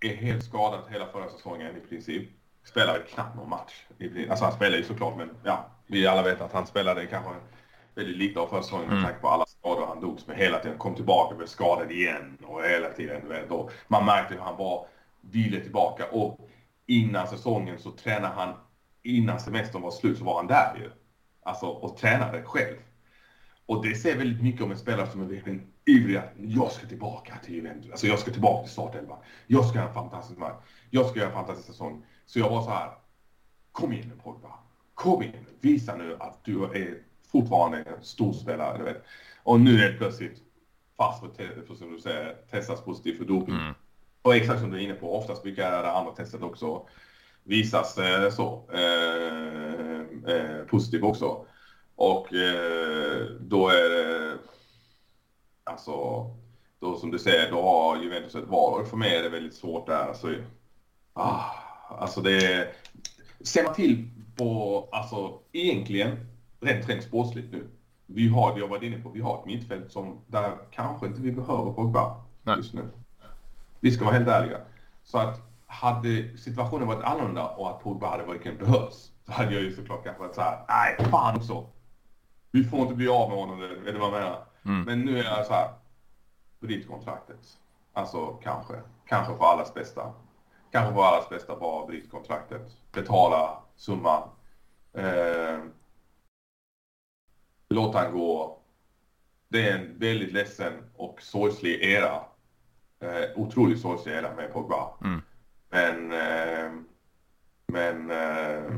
är helt skadad hela förra säsongen i princip. Spelade knappt någon match. Alltså han spelade ju såklart men ja, vi alla vet att han spelade kanske väldigt lite av förra säsongen med mm. tanke på alla skador han dogs med hela tiden. Kom tillbaka, blev skadad igen och hela tiden. Och man märkte hur han var, ville tillbaka och innan säsongen så tränade han, innan semestern var slut så var han där ju. Alltså och tränade själv. Och det säger väldigt mycket om en spelare som är verkligen ivrig att jag ska tillbaka till Juventus. Alltså jag ska tillbaka till startelvan. Jag ska göra en fantastisk match. Jag ska göra en fantastisk säsong. Så jag var så här. Kom igen nu Pogba. Kom igen nu. Visa nu att du är fortfarande en storspelare. Du vet. Och nu är det plötsligt fast för, för som du säger, testas positivt för doping. Mm. Och exakt som du är inne på, oftast brukar det andra testet också visas eh, så eh, eh, positivt också. Och eh, då är det, alltså, då som du säger, då har Juventus ett val. Och för mig är det väldigt svårt där. Alltså, ah, alltså det ser man till på, alltså egentligen, rent, rent sportsligt nu. Vi har, vi har varit inne på, vi har ett mittfält som, där kanske inte vi behöver Pogba just nu. Vi ska vara helt ärliga. Så att hade situationen varit annorlunda och att Pogba hade verkligen behövts, så hade jag ju såklart kanske varit så här, nej fan också vi får inte bli av med honom, du vad jag menar? Mm. Men nu är jag så här, bryt kontraktet. Alltså kanske, kanske för allas bästa. Kanske för allas bästa, bara bryt kontraktet. Betala summan. Eh, låt han gå. Det är en väldigt ledsen och sorgslig era. Eh, otroligt sorgslig era med Pogba. Mm. Men, eh, men, eh,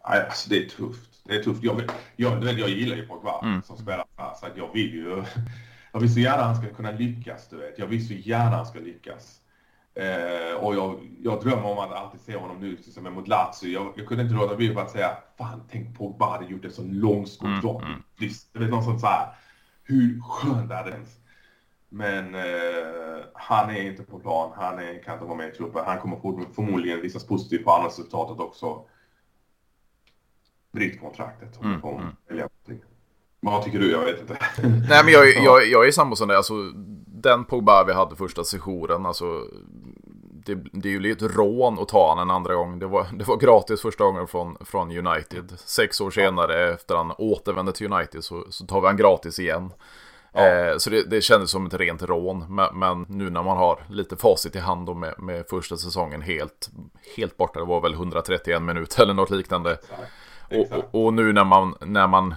alltså det är tufft det är tufft. Jag, jag, jag gillar ju Pogba mm. som spelar så att jag vill ju... <laughs> Jag vill så gärna han ska kunna lyckas, du vet. Jag vill så gärna han ska lyckas. Eh, och jag, jag drömmer om att alltid se honom nu som är mot Lazio. Jag, jag kunde inte låta bli att säga, fan tänk Pogba hade gjort en så långskott mm, mm. Du vet, någon sån så här, hur skönt är det ens? Men eh, han är inte på plan, han är, kan inte vara med i truppen. Han kommer förmodligen visas positivt på andra resultatet också bryt kontraktet. Mm, mm. Vad tycker du? Jag vet inte. Nej, men jag, jag, <laughs> jag är samma som det. Alltså, den Pogba vi hade första sessionen, alltså, det, det är ju lite rån att ta han en andra gång. Det var, det var gratis första gången från, från United. Sex år senare, efter han återvände till United, så, så tar vi han gratis igen. Ja. Eh, så det, det kändes som ett rent rån. Men, men, nu när man har lite facit i hand med, med första säsongen helt, helt borta. Det var väl 131 minuter <laughs> eller något liknande. Exakt. Och, och, nu när man, när man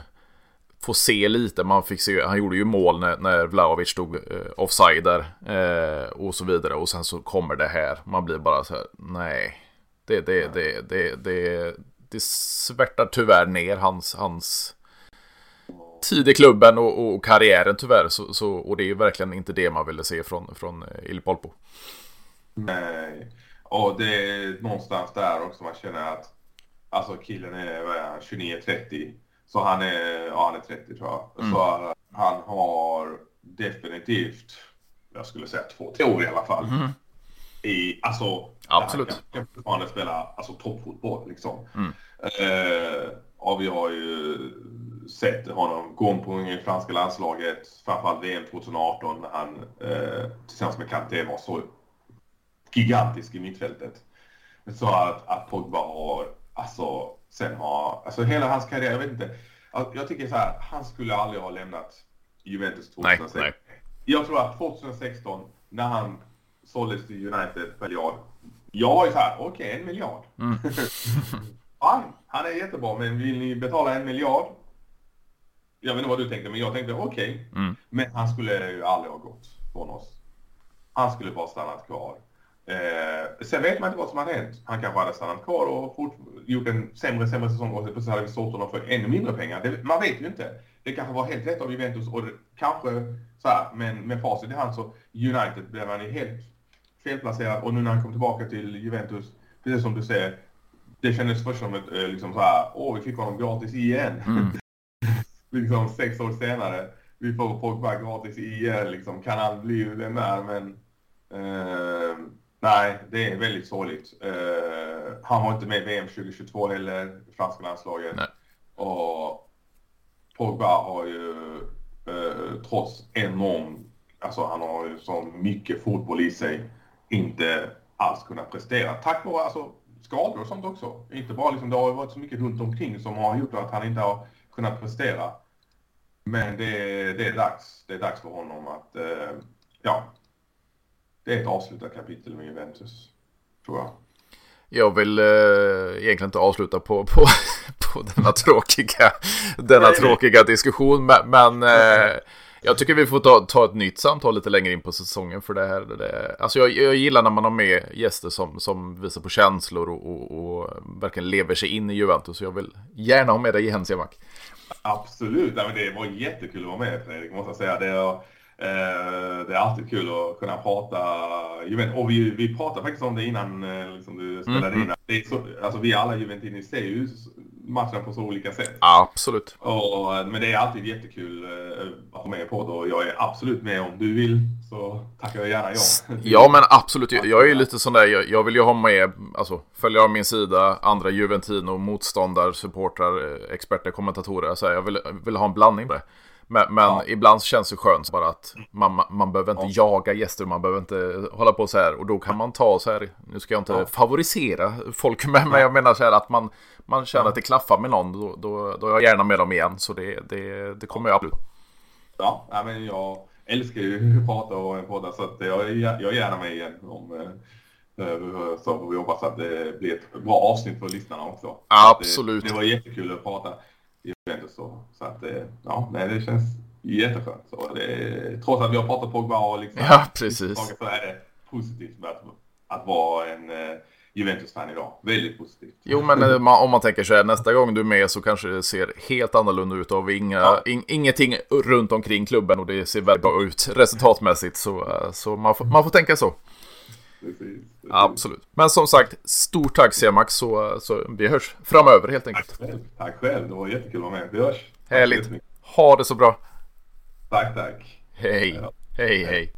Få se lite, man fick se, han gjorde ju mål när, när Vlahovic stod eh, offside där eh, och så vidare. Och sen så kommer det här, man blir bara så här, nej. Det, det, det, det, det, det svärtar tyvärr ner hans, hans tid i klubben och, och karriären tyvärr. Så, så, och det är ju verkligen inte det man ville se från, från eh, Il Polpo. Nej, och det är någonstans där också man känner att Alltså killen är, vad är han, 29-30. Så han är, ja, han är 30 tror jag. Mm. Så han har definitivt, jag skulle säga två, år i alla fall. Mm. I, alltså, Absolut. Han kan fortfarande spela alltså, toppfotboll liksom. Mm. Eh, och vi har ju sett honom gång på gång i franska landslaget, framförallt VM 2018 när han eh, tillsammans med Kanté var så gigantisk i mittfältet. Så att, att Pogba har, alltså, sen har, alltså hela hans karriär, jag vet inte. Jag tycker så här, han skulle aldrig ha lämnat Juventus 2006. Nej, nej. Jag tror att 2016, när han såldes till United för miljard. Jag ju så här, okej, okay, en miljard. Mm. <laughs> han, han är jättebra, men vill ni betala en miljard? Jag vet inte vad du tänkte, men jag tänkte okej. Okay. Mm. Men han skulle ju aldrig ha gått från oss. Han skulle bara stannat kvar. Eh, sen vet man inte vad som hade hänt. Han kanske hade stannat kvar och fort, gjort en sämre, sämre säsong och så hade vi sålt honom för ännu mindre pengar. Det, man vet ju inte. Det kanske var helt rätt av Juventus och det, kanske så här, men med facit i hand så United blev han ju helt felplacerad och nu när han kom tillbaka till Juventus, precis som du säger, det kändes först som ett, eh, liksom så här, åh vi fick honom gratis igen. Mm. <laughs> liksom sex år senare, vi får Pogba gratis igen liksom. Kan han bli den där men eh, Nej, det är väldigt sorgligt. Uh, han var inte med i VM 2022 heller, franska landslaget. Nej. Och Pogba har ju uh, trots enorm, alltså han har ju så mycket fotboll i sig, inte alls kunnat prestera. Tack vare alltså, skador och sånt också. Inte bara liksom, det har varit så mycket runt omkring som har gjort att han inte har kunnat prestera. Men det, det är dags. Det är dags för honom att, uh, ja, det är ett avslutat kapitel med Juventus, tror jag. Jag vill eh, egentligen inte avsluta på, på, <laughs> på denna tråkiga, denna tråkiga diskussion. Men, men eh, jag tycker vi får ta, ta ett nytt samtal lite längre in på säsongen. För det här, det, alltså jag, jag gillar när man har med gäster som, som visar på känslor och, och, och verkligen lever sig in i Juventus. Så jag vill gärna ha med dig igen, Siamak. Absolut, det var jättekul att vara med Fredrik, måste jag säga. Det det är alltid kul att kunna prata Juventus. Och vi, vi pratade faktiskt om det innan eh, liksom du spelade mm. in. Det är så, alltså vi alla Juventini ser ju matchen på så olika sätt. Absolut. Och, men det är alltid jättekul eh, att ha med på det och jag är absolut med om du vill så tackar jag gärna ja. Ja men absolut, jag är lite sån där, jag, jag vill ju ha med, alltså följa av min sida, andra Juventino, motståndare, supportrar, experter, kommentatorer. Alltså, jag vill, vill ha en blandning på det. Men, men ja. ibland känns det skönt bara att man, man behöver inte ja. jaga gäster, man behöver inte hålla på så här. Och då kan man ta så här, nu ska jag inte ja. favorisera folk, men, men jag menar så här att man, man känner att det klaffar med någon, då, då, då är jag gärna med dem igen. Så det, det, det kommer jag absolut. Ja, men jag älskar ju att prata och podda så att jag, jag är gärna med igen. Om, eh, så vi hoppas att det blir ett bra avsnitt för lyssnarna också. Absolut. Det, det var jättekul att prata. Juventus. Så, så att ja, nej, det känns jätteskönt. Så det, trots att vi har pratat Pogba och liksom, ja, precis. så är det positivt med att, att vara en uh, Juventus-fan idag. Väldigt positivt. Jo, men eh, om man tänker så här, nästa gång du är med så kanske det ser helt annorlunda ut. Av inga, ja. in, ingenting runt omkring klubben och det ser väldigt bra ut resultatmässigt. Så, eh, så man, får, man får tänka så. Precis. Absolut. Men som sagt, stort tack Siamax så, så vi hörs framöver helt enkelt. Tack själv. Tack själv. Det var jättekul att vara med. Vi hörs. Härligt. Ha det så bra. Tack, tack. Hej. Hej, hej. hej.